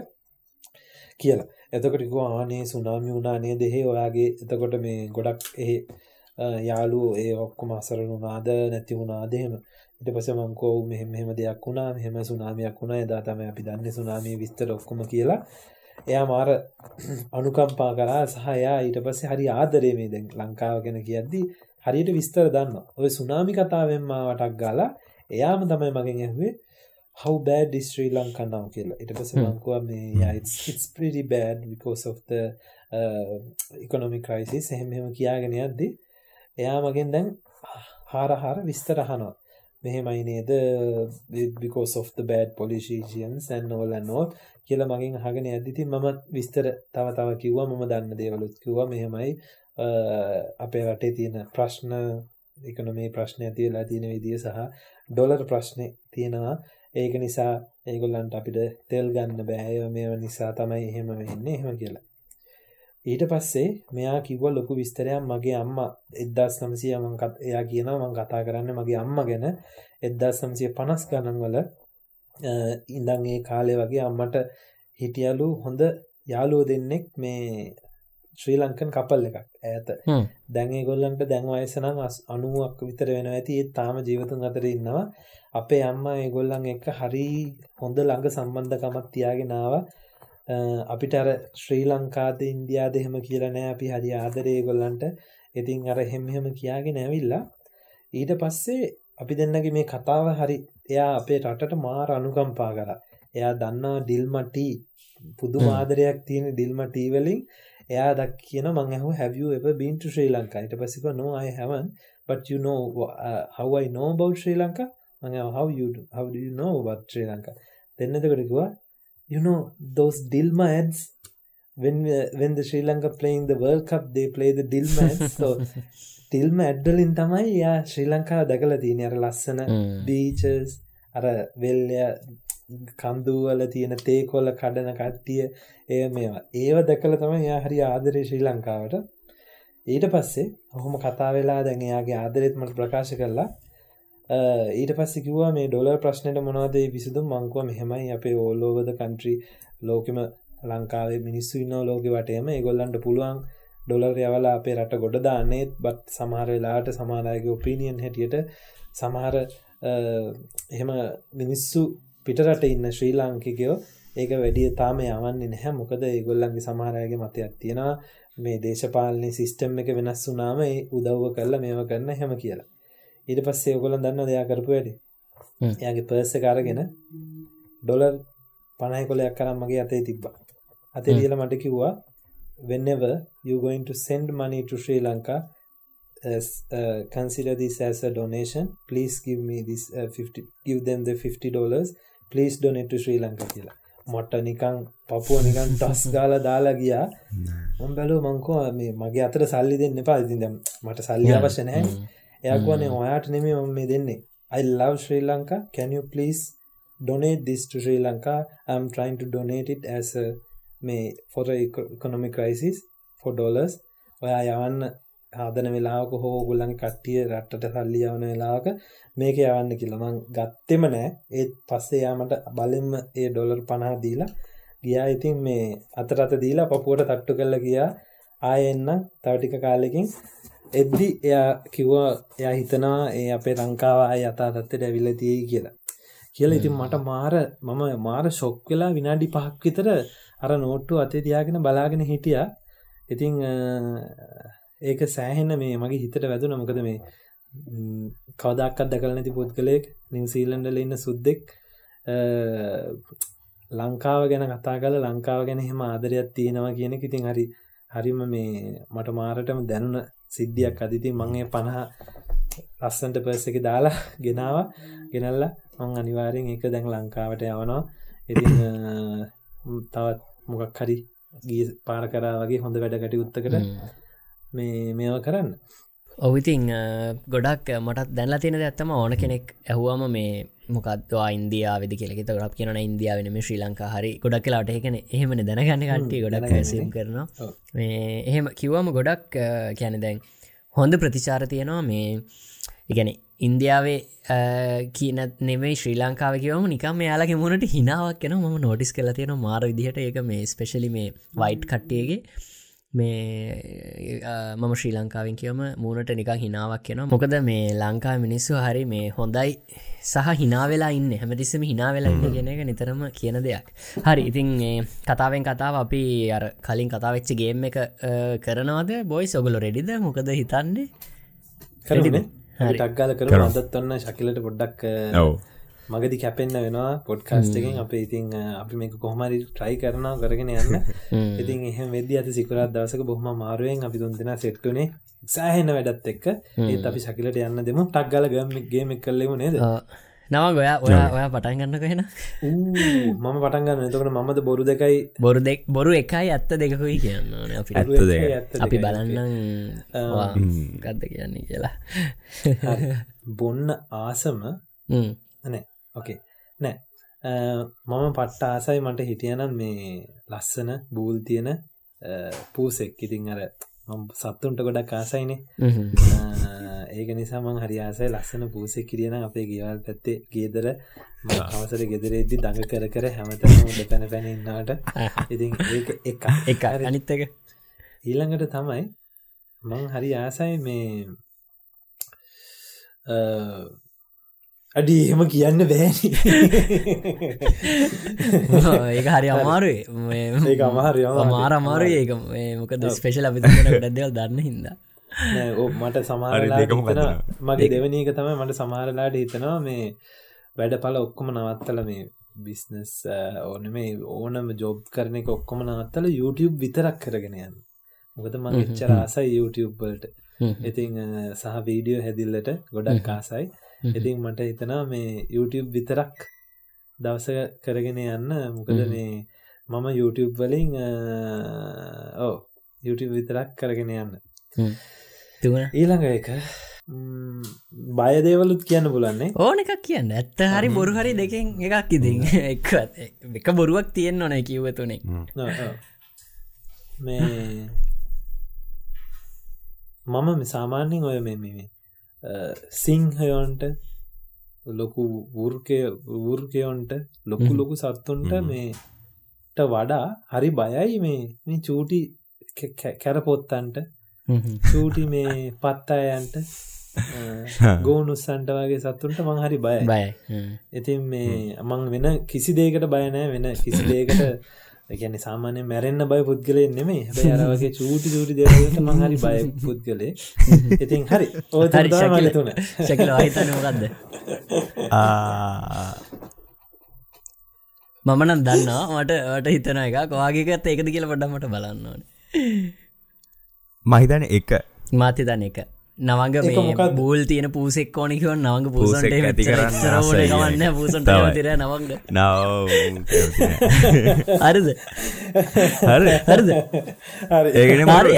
කියලා. එතකොටික ආනේ සුනාමි වුණානේ දෙහේ ඔයාගේ එතකොට මේ ගොඩක් එහි යාලු ඒ ඔක්කොම අසරණ වුණාද? නැති වුණාදහෙම ඉට පස මංකෝ මෙහෙම මෙහෙම දෙයක් වුණා මෙහෙම සුනාමයක් වුණා. එදා තම අපි දන්න සුනාමී විස්තර ඔක්කොම කියලා. එයා මාර අනුකම්පා කරා සහයා ඊට පස්සේ හරි ආදරේ මේ දැන් ලංකාව ගැන කියද්දි හරියට විස්තර දන්න ඔය සුනාමි කතාවෙන් මාවටක් ගාලා එයාම තමයි මගෙන් ඇහුවේ how bad is Sri Lanka now? කියලා. ඊට පස්සේ මං කිව්වා මේ yeah it's it's pretty bad because of the uh, economic crisis. එහෙම එහෙම කියාගෙන යද්දි එයා මගෙන් දැන් හාර හාර විස්තර අහනවා මෙහෙමයි නේද? Because of the bad politicians and all and all කියලා මගෙන් අහගෙන යද්දි මම විස්තර තව තව කිව්වා මම දන්න දේවලුත් කිව්වා. මෙහෙමයි. අපේ රටේ තියෙන ප්‍රශ්න ඉකොනොමී ප්‍රශ්න ඇති වෙලා තියෙන විදිය සහ ඩොලර් ප්‍රශ්නේ තියෙනවා. ඒක නිසා ඒගොල්ලන්ට අපිට තෙල් ගන්න බෑ. මේව නිසා තමයි එහෙම වෙන්නේ. එහෙම කියලා. ඊට පස්සේ මෙයා කිව්ව ලොකු විස්තරයක් මගේ අම්මා එදදාස් නමසය මංකත් එයා කියනවා මං කතා කරන්න මගේ අම්ම ගැන. එදදා සම්සිය පනස් ගණන්වල ඉඳං ඒ කාලේ වගේ අම්මට හිටියලු හොඳ යාලුව දෙන්නෙක් මේ ශ්‍රී ලංකන් කපල් එකක් ඇත දැන්ගේ ගොල්ලන්ට දැන්වයසනම් අනුවක් විතර වෙන ඇති. ඒත් තාම ජීවතුන් අතර ඉන්නවා. අපේ අම්මා ඒගොල්ලන් එක හරි හොඳ ළඟ සම්බන්ධකමත් තියාගෙනාව අපිට අර ශ්‍රී ලංකාද ඉන්දයාද එහෙම කියලා නෑ. අපි හරි ආදරේ ගොල්ලන්ට ඉතින් අර හෙම්හෙම කියාගෙන ඇවිල්ලා ඊට පස්සේ අපි දෙන්නගේ මේ කතාව හරි එයා අපේ රටට මාර අනුකම්පා කර. එයා දන්නවා ඩිල්මටී පුදු මාදරයක් තියෙන ඩිල්මටීවලින් එයා දක් කියන මං ඇහු හැවිය එබ බීන්ට ශ්‍රී ලංකා ඊට පසික නෝ අයි හැවන් but you know uh, how I know about Sri Lanka? මං how you do, how do you know about Sri Lanka? දෙන්නතකට කිවා you know those Dilma ads when uh, when the Sri Lanka playing the World Cup they play the Dilma ads. So Dilma ඇඩ්ඩලින් තමයි යා ශ්‍රී ලංකාව දැකල තියෙන අර ලස්සන beaches අර වෙල්ය කන්දුවල තියෙන තේකොල්ල කඩන කට්ටිය ඒ මේවා. ඒව දැකල තමයි යා හරි ආදරය ශ්‍රී ලංකාවට ඊට පස්සේ ඔහොම කතා වෙලා දැන් එයාගේ ආදරෙත් මට ප්‍රකාශ කරලා ඊට පස්සේ කිව්වා මේ ඩොලර් ප්‍රශ්නයට මොනවද විසඳුම්? මං කිව්වා මෙහෙමයි අපේ all over the country ලෝකෙම ලංකාවේ මිනිස්සු ඉන්නවා ලෝකෙ වටේම. ඒගොල්ලන්ට පුළුවන් ඩොලර් යවලා අපේ රට ගොඩ දාන්නේත්. බත් සමහර වෙලාවට සමහර අයගේ ඔපිනියන් හැටියට සමහර එහෙම මිනිස්සු පිටරට ඉන්න ශ්‍රී ලාංකිකයෝ ඒක වැඩිය තාම යවන්නේ නැහැ. මොකද ඒගොල්ලන්ගේ සමහරයගේ මතයක් තියෙනවා. මේ දේශපාලනය සිස්ටම් එක වෙනස් වුනාම ඒ උදව්ව කරලා මේව කරන්න හැම කියලා. ඊට පස්සේ ඔගොල්ලන් දන්න දෙයා කරපු වැඩි. එයාගේ පර්ස් එක අරගෙන ඩොලර් 50 කොලයක් කරන් මගේ අතේ තිබ්බා. අතේ ලියලා මට කිව්වා whenever you going to send money to Sri Lanka as uh, consider this as a donation. Please give me this uh, 50 give them the 50 dollars. Please donate to Sri Lanka කියලා. මට නිකං පපුුව නිකන් ටස් ගාල දාලා ගියා. මං බැලූ මංකෝ මේ මගේ අතර සල්ලි දෙන්න එපා. ඉතින් මට සල්ලි අවශ්‍ය නැහැ එයාක් වනේ ඔයාට නෙමෙයි මම මේ දෙන්නේ. I love Sri Lanka. Can you please donate this to Sri Lanka? I'm trying to donate it as a මේ for the economic crisis for dollars. ඔයා යවන්න හදන වෙලාවක හෝ ඔයගොල්ලන්ගේ කට්ටිය රටට සල්ලි යවන වෙලාවක මේක යවන්න කියලා මං ගත්තෙම නෑ. ඒත් පස්සේ යා මට බලෙන්ම ඒ ඩොලර් 50 දීලා ගියා. ඉතින් මේ අතට අත දීලා පපුවට තට්ටු කරලා ගියා. ආයෙ එන්න තව ටික කාලෙකින් එද්දි එයා කිව්වා එයා හිතනවා ඒ අපේ ලංකාව ආයෙ යථා තත්ත්වයට ඇවිල්ලා තියෙයි කියලා. කියලා ඉතින් මට මාර මම මාර ෂොක් වෙලා විනාඩි 5ක් විතර අර නෝට්ටුව අතේ තියාගෙන බලාගෙන හිටියා. ඉතින් ඒක සෑහෙන්න මේ මගේ හිතට වැදුන මොකද මේ කවදක්කත් දැකල නැති පුද්ගලයෙක් නිවසීලන්ඩල ඉන්න සුද්දෙක් ලංකාව ගැන කතා කල ලංකාව ගැන හෙම ආදරයක් තියෙනවා කියන ඉතින් හරි හරිම මේ මට මාරටම දැනුන සිද්ධියක් අදිති මංගේ පණහ ලස්සන්ට පර්ස එක දාලා ගෙනාව. ගෙනල්ල මං අනිවාරයෙන් එක දැන් ලංකාවට යවනවා. ඉතින් තවත් මොකක් හරි ගිය පාර කරා වගේ හොඳ වැඩ කටයුත්තකට මේ මේව කරන්න. ඔවිතින් ගොඩක් මටත් දැන්ලා තියෙන ඇත්තම ඕන කෙනෙක් ඇහුවම මේ මොකක්වා ඉන්දයාාවද කෙලෙ ගොඩක් කියන ඉන්දියාවනම ශ්‍රී ලංකා හරි ගොඩක් කලාට එකන එහෙමන දැනගන්න කට්ටිය ගොඩක් ඇසම් කරනවා. එහෙම කිව්වම ගොඩක් කැන දැන් හොඳ ප්‍රතිචාර තියෙනවා. මේ ඉගැන ඉන්දියාවේ කියන නෙමේ ශ්‍රී ලංකාව කිවම නිකම් යාලගේ මුණට හිනාවක් කෙන ම නෝටිස් කල තියෙන මාර විදිහට ඒක මේ ස්පෙශලි මේ වයිට් කට්ටියගේ මේ මම ශ්‍රී ලංකාවෙන් කියවම මූුණට නිකං හිනාවක් කියෙන මොකද මේ ලංකා මිනිස්සු හරි මේ හොඳයි සහ හිනාවෙලා ඉන්න. හැමතිස්සම හිනාවෙලා ඉන්න ගෙන එක නිතරම කියන දෙයක්. හරි ඉතින් කතාවෙන් කතාව අපි අර කලින් කතාවෙච්ච ගේම් එක කරනවාද? බොයි සොගලො රෙඩිද මොකද හිතන්නේ? කරන ටක්ගාල කර අදත්වන්න ශකිලට පොඩ්ඩක් මගදි කැපෙන්න්න වෙනවා පොඩ්කාස්ටකින් අප ඉතින් අපි මේක කොහමරි ට්‍රයි කරනාව කරගෙන යන්න. ඉතින් එහ වෙද ඇති සිකරත් දවසක බොහම මාරුවෙන් අපි තුන් දෙෙන සෙට්ටුනේ සෑහෙන්න වැඩත් එක්ක. ඒත් අපි ශකිලට යන්න දෙමු. ටක්ගල ගම්ගේම කල්ලෙමු නේද? නව ගොයා ඔයා ඔයා පටන් ගන්න කෙන මම පටන්ගන්න එතකට මමද බොරු දෙකයි. බොරු දෙක් බොරු එකයි ඇත්ත දෙකකුයි කියන්න අපි බලන්න ගත්ද කියන්නේ කියලා. බොන්න ආසම නෑ ඕකේ නෑ. මම පට්ට ආසයි මට හිටියනම් මේ ලස්සන බූල් තියෙන පූසෙක්. ඉතින් අර සත්තුන්ට ගොඩක් ආසයිනේ. ඒක නිසාමං හරියාසයි ලස්සන පූසෙක් කිරියන අපේ ගෙවල් පැත්තේ ගේදර අවසර ගෙදරෙද්දි දඟ කර කර හැමතම උඩ පැන පැනඉන්නට ඉතින් ඒ එක එක? අනිත්තක ඊළඟට තමයි මං හරි ආසයි මේ අඩි එහෙම කියන්න බෑනි. ඒක හරි අමාරුවේ. ඒ අමාරය මාර අමාරු ඒක මොකද ස්පේශල් අපි ගඩදවල් දන්න හිද මට සමාරලා මගේ දෙවනීක තමයි මට සමාරලාට හිතනවා මේ වැඩ පල ඔක්කොම නවත්තල මේ බිස්නස් ඕන මේ ඕනම ජොබ් කරන එක ඔක්කොම නවත්තල YouTube විතරක් කරගෙන යන්න. මොකද මං එච්චර ආසයි YouTube වලට. ඉතිං සහ වීඩියෝ හැදිල්ලට ගොඩක් කාසයි ඉතින් මට හිතනා මේ YouTube විතරක් දවස කරගෙන යන්න. මොකද මේ මම YouTube වලින් ඕ YouTube විතරක් කරගෙන යන්න. ඊළඟ එක බයදේවලුත් කියන්න පුලන්නේ ඕන එකක් කියන්න. ඇත්ත හරි බොරු හරි දෙකෙන් එකක් ඉතින්. එක එක බොරුවක් තියෙන්න්න ඕන කිව්වතුනේ මේ මම සාමාන්‍යෙන් ඔය මෙ මේ සිංහයොන්ට ලොකු වෘර්කය වෘර්කයොන්ට ලොකු ලොකු සත්තුන්ට මේට වඩා හරි බයයි මේ මේ චූටි කැරපොත්තන්ට. චූටි මේ පත්තායන්ට ගෝනුස්සන්ට වගේ සත්තුන්ට මං හරි බය බය ඉතින් මේ මං වෙන කිසි දේකට බයනෑ වෙන කිසි දේකට ගැන සාමානය මැරෙන්න්න බය පුද්ගලය නෙමේ හැබයි අරවගේ චූටි චූටි දේවලට මං හරි බය පුද්ගලේ ඉතින් හරි. ඕ තුන ශකල හිතනගත්ද මමනම් දන්නවා මට වට හිතන එක කවාගේකත් ඒකද කියල පොඩ්ඩමට බලන්න ඕන. මහිතන එක. මාති දන එක නවග මේ බූල් තියෙන පූසෙක් ඕනිකව නවග පූසට ඇති කරන්න. ගවන්න පූසට තිර නවග. නව හරිද? හරි. හරිද? ඒගෙන මාරය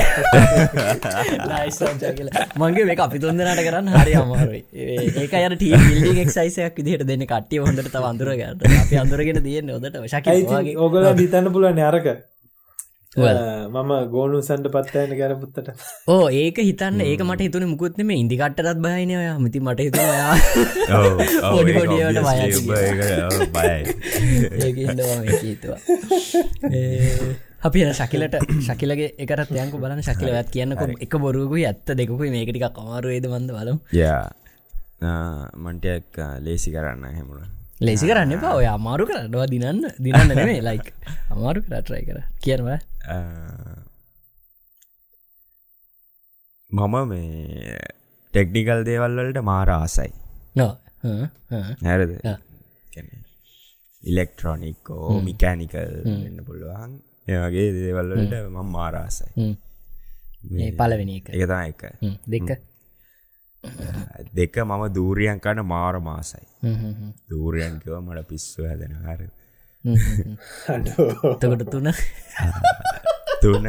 මගේ මේ අපි තුන්දනට කරන්න හරි අමාරුයි. ඒක අය ටී එක්සයිසයක් විදිහට දෙන්න. කට්ටිය හොඳට තව අඳුරගට අපි අඳුරගෙන තියන්න ොදට ශකයි ඕගල හිතන්න පුලන අරක මම ගෝනු සන්ඩ පත්තයන ගැරපුත්තට ඕ ඒක හිතන්න. ඒක මට හිතුන මුකුත්න මේ ඉදිකටත් බයනය ඔය. මිති මට හිතුවා. අපි ශකිලට ශකිලගේ එකරත් යංකු බලන ශකිල ඇත් කියන්නකො එක බොරුගු ඇත්ත දෙකුයි මේකටික කමාරුවේද වන්ද බලම්. යා මන්ටයක් ලේසි කරන්න හෙමුණ ලේසි කරන්න එපා. ඔය අමාරු කරටවා දිනන්න දිනන්න නෙමේ ලයික් අමාරු කරටරයි කර. කියනවා මම මේ ටෙක්නිකල් දේවල්වලට මාරාසයි නෝ නැරද ඉලෙක්ට්‍රොනික්කෝ මිකෑනිකල් එන්න පුළුවන්. ඒවගේ දේවල්වලට මම මාරාසයි පලවෙනි එක. එකතා එක. දෙක? දෙක මම දූරියන් කන මාර මාසයි දූරියන්කව මට පිස්සු හැදෙන හර තකට තුන? තුන.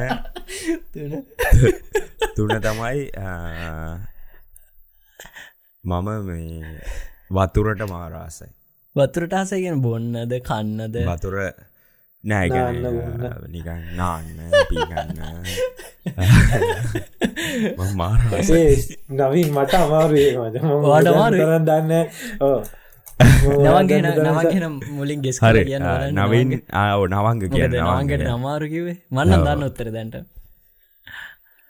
තුන. තමයි මම මේ වතුරට මාරාසයි වතුරට ආසයගෙන බොන්නද කන්නද? වතුර නෑ නිකන් නාන්න පීගන්න මාරාසේ නවින් මට අමාරුවේ වාට අමාරු කරන්න දන්න? ඕ නවන්ගෙන නවගෙන මුලින් ගෙස් හරි. නවින් ආව නවංග කිය නවන්ගට අමාරුකිවේ මන්න දන්න උත්තර දැන්ට.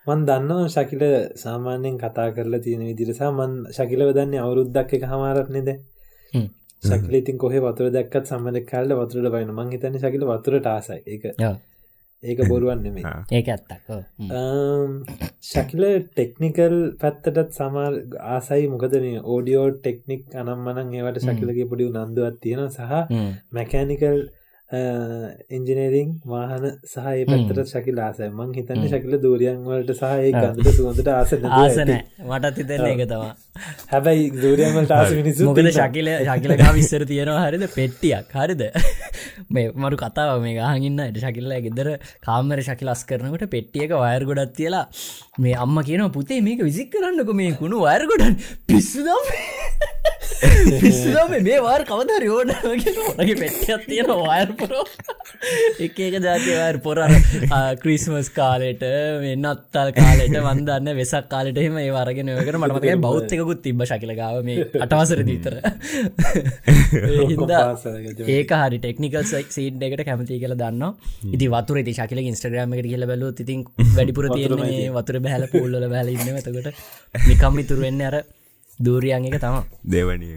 මන් දන්නවා ශකිල සාමාන්‍යයෙන් කතා කරලා තියෙන විදිරසා මන් ශකිලව දන්නේ අවුරුද්දක් එක හමාරත්නෙද ශකිල ඉතින් කොහ වතුර දැක්කත් සම්බඳ කාල්ල වතුරට බයින? මං හිතන්න ශකිල වතුරට ආසයි. එක ඒක බොරුවන් නෙමේ ඒක ඇත්තක්. ශකිල ටෙක්නිකල් පැත්තටත් සමාල් ආසයි මොකද මේ ඕඩියෝ ටෙක්නික් අනම්මනන් ඒවට ශකිලගේ පොඩි නන්දුවත් තියෙන සහ මැකෑනිකල් එන්ජිනේරිං වාහන සහය පැත්තට ශකිල ආසය මං හිතන්න ශකිල දූරියන් වලට සහය ගන්ධ සුවඳට ආසන ආසන මටත් හිතන්න එක තවා හැබැයි දූරියන්වලට ආස මිනිසු මොකද ශකිල ශකිලකා විස්සර තියෙනවා හරිද පෙට්ටියක් හරිද මේ මරු කතාව මේ ගහගන්න ශකිල්ල ගෙදර කාමර ශකිලස් කරනකට පෙට්ටියක වයර් ගොඩත් තියලා මේ අම්ම කියන පුතේ මේක විසික් කරන්නක මේ කුණු වයර් ගොඩන් පිස්සුදම් පිස්සුදම මේ වාර් කවද රෝඩගේ පෙට්ටියක් තියෙන වයර් එක එක ජාතිවර් පොර ක්‍රීස්මස් කාලෙට වෙන්නත්තල් කාලෙට වන්දන්න වෙසක් කාලට එම ඒ වරගෙන යකට මටමතක බෞද්ධකුත් තිබ ශකිලගාව මේ අටවසර දීතර ඒක හරි ටෙක්නිකල් සීඩ් එකට කැමති කියල දන්න ඉති වතුර ති ශකිල ඉස්ට්‍රග්‍රම එකට කියල බැලු ඉතින් වැඩිපුර තියන්නේ වතුර බැහල පූල්ල බැලඉන්න තකට නිකම් ඉතුරුවෙන්න අර දූරියන් එක තම දෙවනි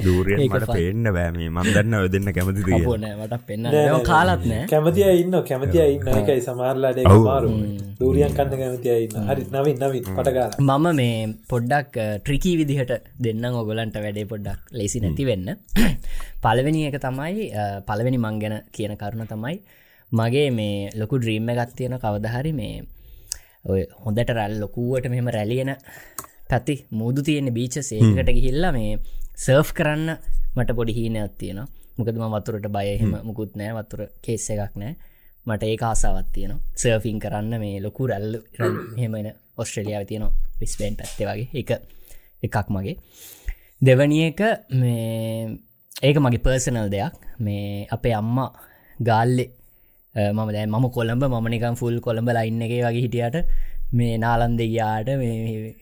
දූරියන් මට පේන්න බෑමේ මන්දන්න ඔදන්න කැමති ට පෙන්න්න කාලත් නෑ. කැමතිය ඉන්න කැමතිය ඉන්න එකයි සමාරලාට මාරු. දූරියන් කන්න කැමතිය ඉන්න හරි නවින් නවින්. පටගා මම මේ පොඩ්ඩක් ට්‍රිකී විදිහට දෙන්න ඔගොලන්ට වැඩේ පොඩ්ඩක් ලෙසි නැති වෙන්න. පලවෙනි එක තමයි පලවෙනි මං ගැන කියන කරුණ තමයි මගේ මේ ලොකු ඩ්‍රීම්ම ගත් තියෙන කවදහරි මේ ඔය හොඳට රැල් ලොකුවට මෙම රැලියන පැති මුදු තියෙන බීච සේකට ගිහිල්ල මේ සර්ෆ් කරන්න මට පොඩි හීනයක් තියෙන මොකදම වතුරට බයහෙම මුකුත් නෑ. වතුර කේස්ස එකක් නෑ. මට ඒ ආසාවත් තියෙන සර්ෆින් කරන්න මේ ලොකු රැල්ල හෙමන ඔස්ට්‍රලියාව තියෙන රිස්පේන්් පැත්තේ වගේ. එක එකක් මගේ. දෙවනිය එක මේ ඒක මගේ පර්සනල් දෙයක්. මේ අපේ අම්මා ගාල්ලෙ මම දැ මම කොළඹ මනිකම් ෆුල් කොළඹ ලයින්න එක වගේ හිටියට මේ නාලන් දෙයාට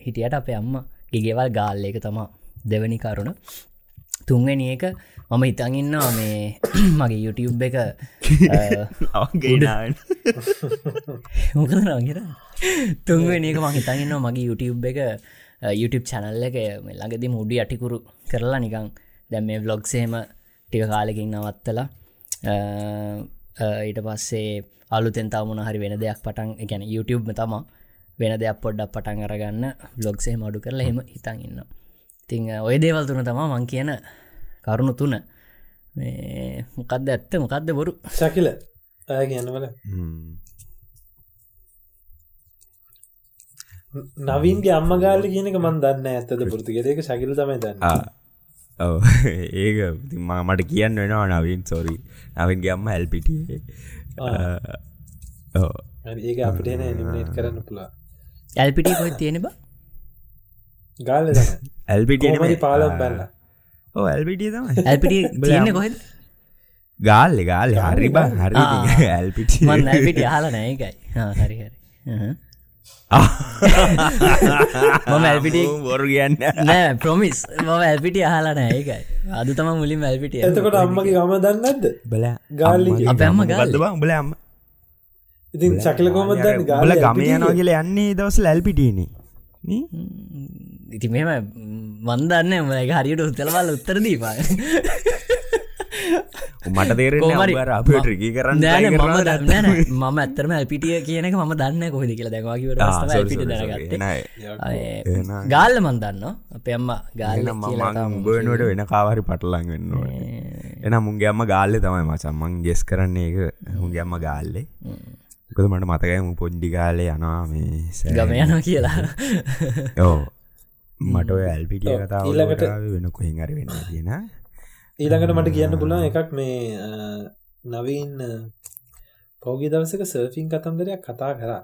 හිටියට අපේ අම්ම ගෙගෙවල් ගාල්ල එක තමා දෙවැනි කරුණ. තුන්වැනි එක මම හිතන්ඉන්නවා මේ මගේ YouTube එක මොකද නගර තුන්වෙනි එක මං හිතන්ඉන්නවා මගේ YouTube එක YouTube චැනල්ල එක ළඟදි මුඩි අටිකුරු කරලා නිකං දැම් මේ බ්ලොග්සේම ටික කාලෙකින් නවත්තලා ඊට පස්සේ අලුතෙන් තමුණ හරි වෙන දෙයක් පටන් එකැන YouTube තමා වෙන දෙයක් පොඩ්ඩක් පටන් අරගන්න. බ්ලොග්සේ මඩු කරලා හෙම හිතන් ඉන්න තිං ඔය දේවල් තුන තමා මං කියන කරුණු තුන. මේ මොකක්ද ඇත්ත මොකක්ද බොරු? ශකිල ඇය කියන්නවල නවීන්ගේ අම්ම ගාල කියනක මන් දන්න ඇත්තද පුෘතිගෙ ඒක ශකිල තමයි දන්න. ඔව. ඒක මට කියන්න වෙනවා නවින් සොරි නවින්ගේ අම්ම ඇල්පිට ඒක අපට එන නිමනේට් කරන්න පුලා ඇල්පිට කොයි තියෙන බ? ගාල ඇල්පිට පාලම් බැන්න ඕ ඇල්පිටිය තම ඇල්පිට තියන්න කොහෙද? ගාල්ල ගාල හරි බ හරි ඇල්පිට ඇල්පිට හලා නෑකයි හරි හරි. මම ඇල්පිට බොරු කියන්න. නෑ ප්‍රමිස් මම ඇල්පිට අහලා නෑ ඒකයි. අද තම මුලින් ඇල්පිට එතකොට අම්මගේ ගම දන්නද බල ගාල්ලි අප අම්ම ගාල්ලි. බ? උඹල අම්ම ඉතින් ශකිල කොමත් දන්න? බල ගම යනවා කියල යන්නේ දවස ලැල්පිටීනේ ඉති මෙම. මන්දන්න ම හරියට උත්තලවල් උත්තර දීපා මට අප ට්‍රිකි කරන්න මම දන්න මම ඇත්තරම ඇල්පිටිය කියනක ම දන්න කොහෙද කියලා. නෑ. එහෙනම්. ගාල්ල මන්දන්න අපේ අම්ම මම උඹනට වෙන කාවරි පටලං වෙන්නවා එන මුන්ගේ අම්ම ගාල්ලෙ තමයි මචම්මන් ගෙස් කරන්නේ එක මුන්ගේ අම්ම ගාල්ලේ කොද මට මතකයි මු පොඩ්ඩි ගාලේ යනවා මේ ගම යනවා කියලා ඕ මට ඇල්පිටිය කතාව ඊළඟට- වෙන කොහෙන් හරි වෙන්න තියෙන ඊළඟට මට කියන්න පුළා එකක් මේ නවීන් පෞගි දවසක සර්ෆින් කතන්දරයක් කතා කරා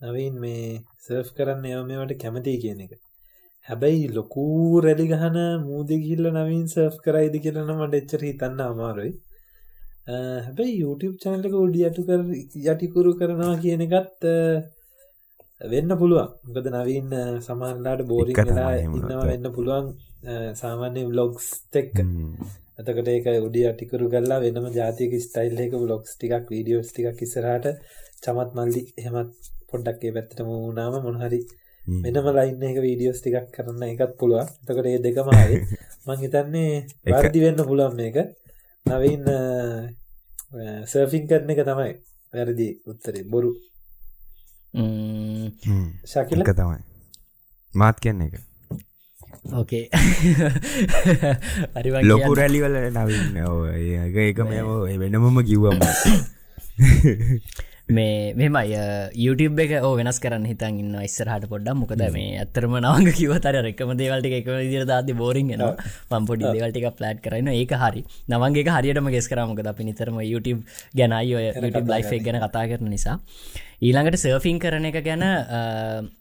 නවීන් මේ සර්ෆ් කරන්න එව මේවට කැමතියි කියන එක හැබැයි ලොකූ රැලි ගහන මූදගිල්ල නවීන් සර්ෆ් කරයිද කියලන මට එච්චර හිතන්න අමාරුයි හැබැයි YouTube චැනලක උඩි යටු කර යටිකුරු කරනවා කියන එකත් වෙන්න පුළුවන්. මොකද නවීන් සමහරලාට බෝරිං එක තමයි වෙලා ඉන්නවා. වෙන්න පුළුවන් සාමාන්‍ය බ්ලොග්ස් තෙක්ක ඇතකට ඒක උඩි අටිකරු කල්ලා වෙනම ජාතික ස්ටයිල් එක බ්ලොග්ස් ටිකක් වීඩියෝස් ටිකක් ඉස්සරහට චමත් මල්ලි එහෙමත් පොඩ්ඩක්ේ පැත්තටම වුණාම මොනහරි වෙනම ලයින්න එක වීඩියෝස් ටිකක් කරන්න එකත් පුළුවන්. එතකට ඒ දෙකමයි මං හිතන්නේ එක- වර්දි වෙන්න පුළුවන් මේක නවීන් සර්ෆින් කරන එක තමයි වැරදි උත්තරේ. බොරු. ශකිල? එක තමයි. මාත් කියන්න එක. ඕකේ ලොකු රැලිවල නවින්න ඒක ඒක මේ වෙනමම කිව්වම මේ මෙමයි YouTube එක ඕ වෙනස් කරන්න හිතන් ඉන්න ඉස්සරහට පොඩ්ඩක්. මොකද මේ ඇත්තරම නවංග කිවතර රෙක්කම දේවල්ට එක විදිර දාති බෝරින් ෙන පම්පොඩි දේවල්ටික ප්ලට් කරන්න ඒක හරි. නවන්ගේ හරියටම ගෙස් කරමකද අපි නිතරම YouTube ගැනයි ඔය YouTube ලයිෆ් ගැන කතා කරන නිසා ඊළඟට සර්ෆින් කරන එක ගැන අ,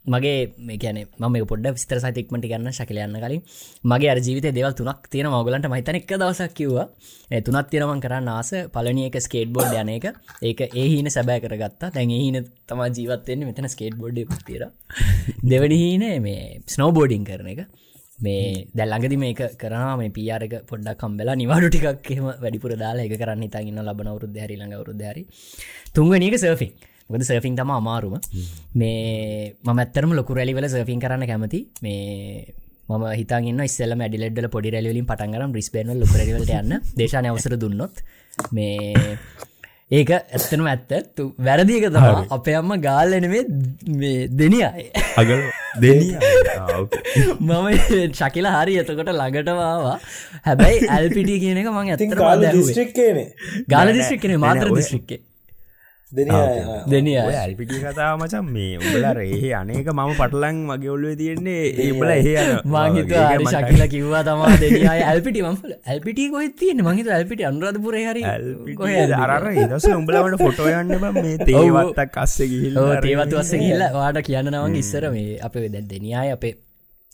මගේ මේ ගැන ම පොඩ විස්තර සතික්මට ගන්න ශකලයන්න කලින්. මගේ අර ජීවිත දෙවල් තුනක් තියෙන මගලන්ට මහිතන එක දවසක් කිව්වා. ඒ තුනත් තියෙනවන් කරන්න ආස. පලනි එක ස්කේට් බෝඩ් යන එක. ඒක ඒ හින සැබෑ කරගත්තා. දැන් ඒහින තම ජීවත්වයන්නේ මෙතන ස්කේට් බෝඩ් තිර දෙවනි හීන මේ ස්නෝ බෝඩිං කරන එක. මේ දැල්ලඟදි මේක කරන මේ පියාරක පොඩ්ඩක් කම්බෙලා නිවාඩු ටිකක්ම වැඩිපුර දාලා එක කරන්න ඉතාගන්න ලබන වරුද්ධ හරි ළඟ වරුද්ධ හරි. තුන්වනික සර්ෆින් ගොද සර්ෆින් තම අමාරුම. මේ මම ඇත්තරම ලොකු රැලිවල සර්ෆින් කරන්න කැමති. මේ මම හිතන්න ඉස්සල්ල මැඩිලෙඩ්ල පොඩි රැලිවලින් පටන්ගරම් රිස්පේන ලොකරවලට යන්න. දේශන අවසර දුන්නොත්. මේ ඒක ඇත්තනම ඇත්ත. වැරදික තම අපේ අම්ම ගාල්ලනවේ මේ දෙනිය. අය අගල දෙනිය මම ශකිලා හරි එතකොට ළඟටවාවා හැබැයි ඇල්පිටි කියන එක මං ඉතින් ඇත්තර කාල දිස්ට්‍රික්කේනේ ගාල දිස්්‍රික්කන මාත්‍ර දිස්්‍රික්කේ දෙන දෙනිය ඇල්පිටි කතාව මචන් මේ උඹලර ඒ අනේක මම පටලං මගේ ඔල්ලුව තියෙන්නේ ඒබල මංහිත හරි ශකිල කිව්වා තමා දෙනිය ඇල්පිටි ම ඇල්පිටි කොයි තියන මහිත ඇල්පිටි අනුරධපුර හරි අරර ඒදස උඹලවට ෆොටෝයන්න මේ තේවත්තක් අස්ස ගිහිල් තේවත් වස්ස කියල්ල වාට කියන්න නවන් ඉස්සර මේ අප දැ දෙනියයි අපේ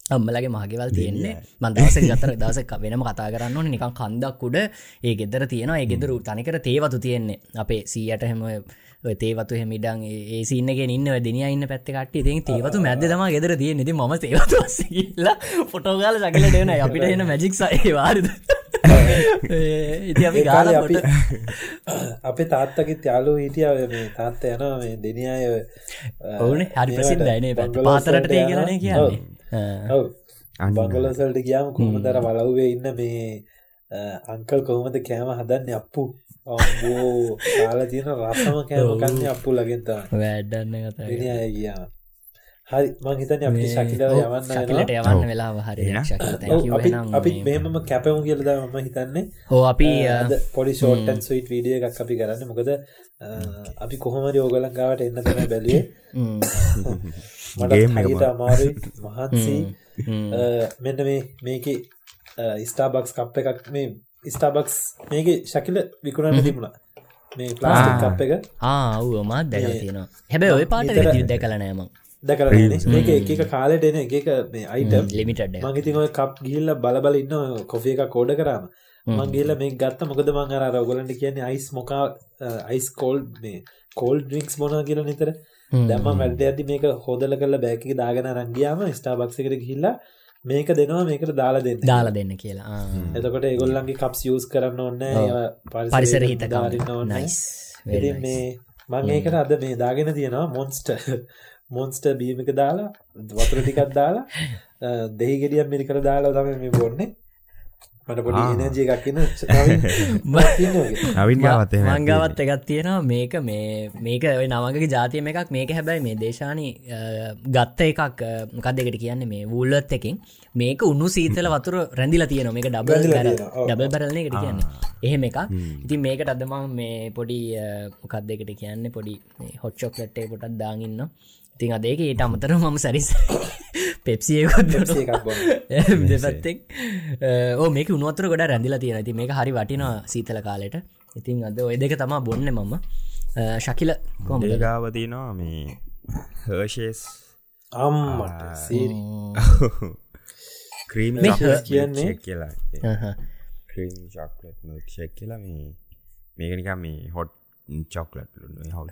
අම්මලගේ මහගෙවල් තියෙන්නේ. මන්දස ගතර දසක් වෙනම කතා කරන්න ඕන. නිකන් කන්දක් උඩ ඒ ගෙදර තියෙන ඒ ගෙදරු තනිකර තේවතු තියෙන්නේ. අපේ සීයට හෙම තේවතු හෙමිඩන් ඒ සින්නගෙන ඉන්න දෙනිය ඉන්න පැත්ත කට ති තේවතු මැද තම ගෙදර තිය නති ම තේවතුල්ලා ෆොටෝගාල සකල දෙන අපිට එන මැජික් වාරිද? ඉති ගාල අපි අපේ තාත්තකිත් යාලු හිටියාව මේ තාත්ත යනවා මේ දෙනියාය ඔවුන හරි ප්‍රසින් දයින පැත් පාතරට තේ කියලන කියන්නේ. ඔව්. බංගලසල්ට ගියාම කොහොමදර වලව්වේ ඉන්න මේ අංකල් කොහොමද කෑම හදන්න? අප්පු අම්බෝ කාල තියෙන රසම කෑම කන්න අප්පු ලගෙන්තා වැඩන්න කත ගියා හරි මං හිතන අපි ශකිලව යවන්න ශකිලට යවන්න වෙලා හරි අපි මෙමම කැපමු කියලද මම හිතන්නේ. හෝ අපි පොඩි ෂෝටන් සුයිට් වීඩිය එකක් අපි කරන්න. මොකද අපි කොහොමරි ඕගලංගාවට එන්න තම බැලුවේ. මට අමාරුයි. මහන්සි. මෙන්න මේ මේක ස්ටාබක්ස් කප් එකක් මේ ස්ටාබක්ස් මේක ශකිල විකුණන්න තිබුණා. මේ ප්ලාස්ටික් කප් එක. ආව් මාත් දැක තියෙනවා. හැබැ ඔය පාට යුද්ධ කලනෑම දැකර ඒක එක කාලට එන එක මේ අයිට ලිමිට මගේති ඔය කප් ගිල්ල බලබල ඉන්න කොෆේ එක කෝඩ කරාම මංගේල මේ ගත්ත. මොකද මං අර ඔගලන්ට කියන්නේ අයිස් මොකා අයිස් කෝල් මේ කෝල් ඩ්‍රික්ස් මොනා කියල නිතර. දැම වැඩ ඇති මේක හෝදල කල බැකි දාගෙන රංගියාම ස්ටාබක්සකට ගිල්ලා මේක දෙනවා මේකට දාලා දෙන්න දාලා දෙන්න කියලා. එතකොට ඒගොල්ලන්ගේ කප්ස් යස් කරන්න ඔන්න පරිසර හිත ගාරන්න නයිස් මේ මං ඒකට අද මේ දාගෙන තියෙනවා මොන්ස්ට මොන්ස්ට බීමක දාලා වතුර ටිකක් දාලා දෙහි ගෙඩියක් මිරිකර දාලා තමයි මේ බොන්නේ මට පොඩි එනර්ජි එකක් මංගාවත් එකත් තියෙනවා මේක මේ මේක ඔය නවගේ ජාතියම එකක්. මේක හැබැයි මේ දේශානි ගත්ත එකක්. මොකක් දෙකට කියන්නේ? මේ වූල්ලත් එකින්. මේක උන්නු සීතල වතුර රැඳිල තියෙන මේක ඩබල් ඩබල් බැරලන එකට කියන්න. එහෙම එක ඉතින් මේකට අදම මේ පොඩි මොකක් දෙකට කියන්න? පොඩි හොච්චොක්ලට්ටේ පොටත් දාගන්න ඉතින් අදේක ඊට අමතර මම සැරිස් පෙප්සියකොත් දෙපත්තෙක් ඕ මේක උනුවතර ගොඩ රැඳිලා තියෙන ති මේක හරි වටිනවා සීතල කාලෙට. ඉතින් අද ඔය දෙක තමා බොන්න මම. ශකිල කොමගාවතිනවා මේ හර්ෂස් අම්මට ක්‍රීම් කියන්නේ? කියලා. ක්‍රීම් චොක්ලට් ෂෙක් කියලා මේ මේකනිකම් මේ හොට් චොක්ලට්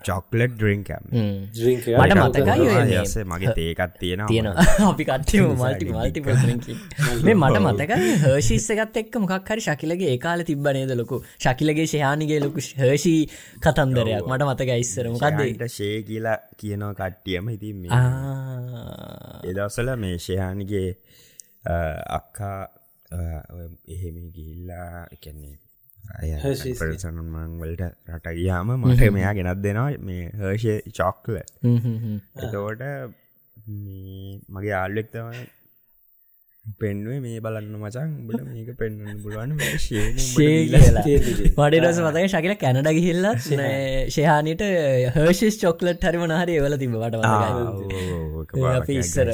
චොක්ලට් ඩ්‍රිංක මට මතකයි සේ මගේ තේකත් තියෙන තියෙන අපි කට්ටිය මල්ටි මල්ටි මේ මට මතකයි හර්ෂිස්ස එකත් එක්ක මොකක් හරි ශකිලගේ ඒකාල තිබ්බනේද ලොකු? ශකිලගේ ශයානිගේ ලොකු හර්ෂී කතන්දරයක්. මට මතක ඉස්සර මොකක්ද ශේ කියලා කියනවා කට්ටියම ඉතින් එදවසල මේ ශයානිගේ අක්කා එහෙම ගිහිල්ලා එකන්නේ පසනුන්මං වලට රට ගියාම මට මෙයා ගෙනත් දෙනවා. මේ හර්ෂය චොක්ල එතවට මගේ ආල්ලෙක් තමයි පෙන්ුවේ මේ බලන්න මචන් බල මේක පෙන්න්න පුළුවන් පඩිරස මතක ශකිල කැනඩ ගිහිල්ල ශයානයට හර්ෂිස් චොක්ලට් හරිම නහරි එවල තිබට ඉස්සර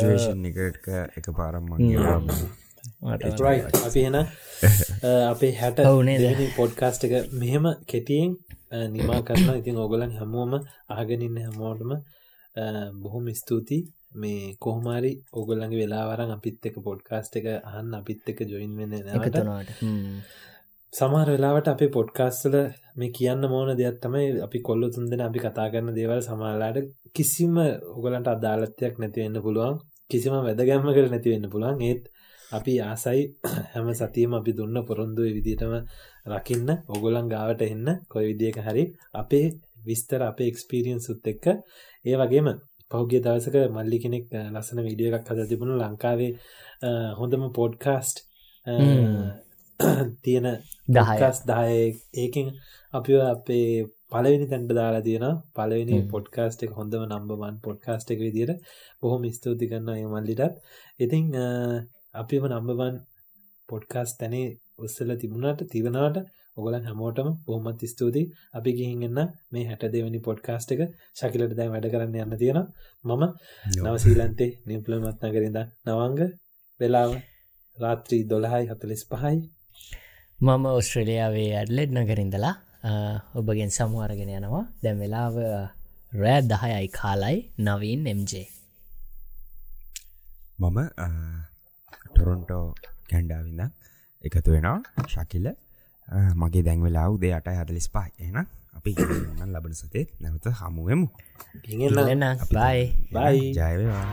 එක පාරම් මගේ අපි එන අපේ හැට ඕනේ පොඩ්කාස්ට එක මෙහෙම කෙටියෙන් නිමා කරන ඉතින් ඔගලන් හැමෝම ආගෙනන්න හැමෝටම බොහොම ස්තුතියි. මේ කොහොමාරි ඔගොල්ලඟ වෙලාවරන් අපිත් එක පොඩ්කාස්ට එක අහන්න අපිත් එක ජොයින් වෙන එකතුනට සමහර වෙලාවට අපේ පොඩ්කාස්ටල මේ කියන්න මෝන දෙයක් තමයි අපි කොල්ල තුන්දෙන අපි කතා කරන්න දේවල් සමාලාට කිසිම ඔගලන්ට අදාලත්වයක් නැතිවෙන්න පුළුවන්. කිසිම වැදගැම්ම කර නැතිවෙන්න පුළුවන්. ඒත් අපි ආසයි හැම සතියම අපි දුන්න පොරොන්දුව විදිටම රකින්න ඔගොලන් ගාවට එන්න කොයි විදිියක හරි අපේ විස්තර අපේ එක්ස්පිරියන්සුත් එක්ක. ඒ වගේම පෞද්ගිය දවසක මල්ලි කෙනෙක් ලස්සන විඩිය එකක් හද තිබුණු. ලංකාවේ හොඳම පෝඩ්කාස්ට් තියෙන දහයස් දාය ඒකින් අපි අපේ පලවෙනි තැන්ට දාලා තියෙන පලවෙනි පොඩ්කාස්ට එක හොඳම නම්බවන් පොඩ්කාස්ට එක විදිර බොහොම ස්තුති කරන්න මල්ලිටත්. ඉතිං අපිම නම්බවන් පොඩ්කාස් තැනේ උස්සල තිබුණට තිවනාට ඔගලන් හැමෝටම බොහොමත් ස්තුතියි. අපි ගිහින්ගන්න මේ හැට දෙවනි පොඩ්කාස්ට එක ශකිලට දැන් වැඩ කරන්න යන්න තියෙන මම නවසීලන්තේ නිම්පලමත් නගරින්ද නවංග. වෙලාව රාත්‍රී දොළහයි හතලිස් පහයි. මම ඔස්ට්‍රලියාවේ ඇඩ්ලෙඩ් නගරින්දලා ඔබගෙන් සමුවරගෙන යනවා. දැම් වෙලාව රෑ දහයයි කාලයි නවීන් එම්ජේ මම ටොරොන්ටෝ කැන්ඩාවිඳ එකතු වෙනවා. ශකිල්ල මගේ දැන්වෙලා උදේ අට හදලිස් පහ එන අපි ගන්න ලබන සතේ නැවත හමුවමු එන්න බයි බයි ජයවා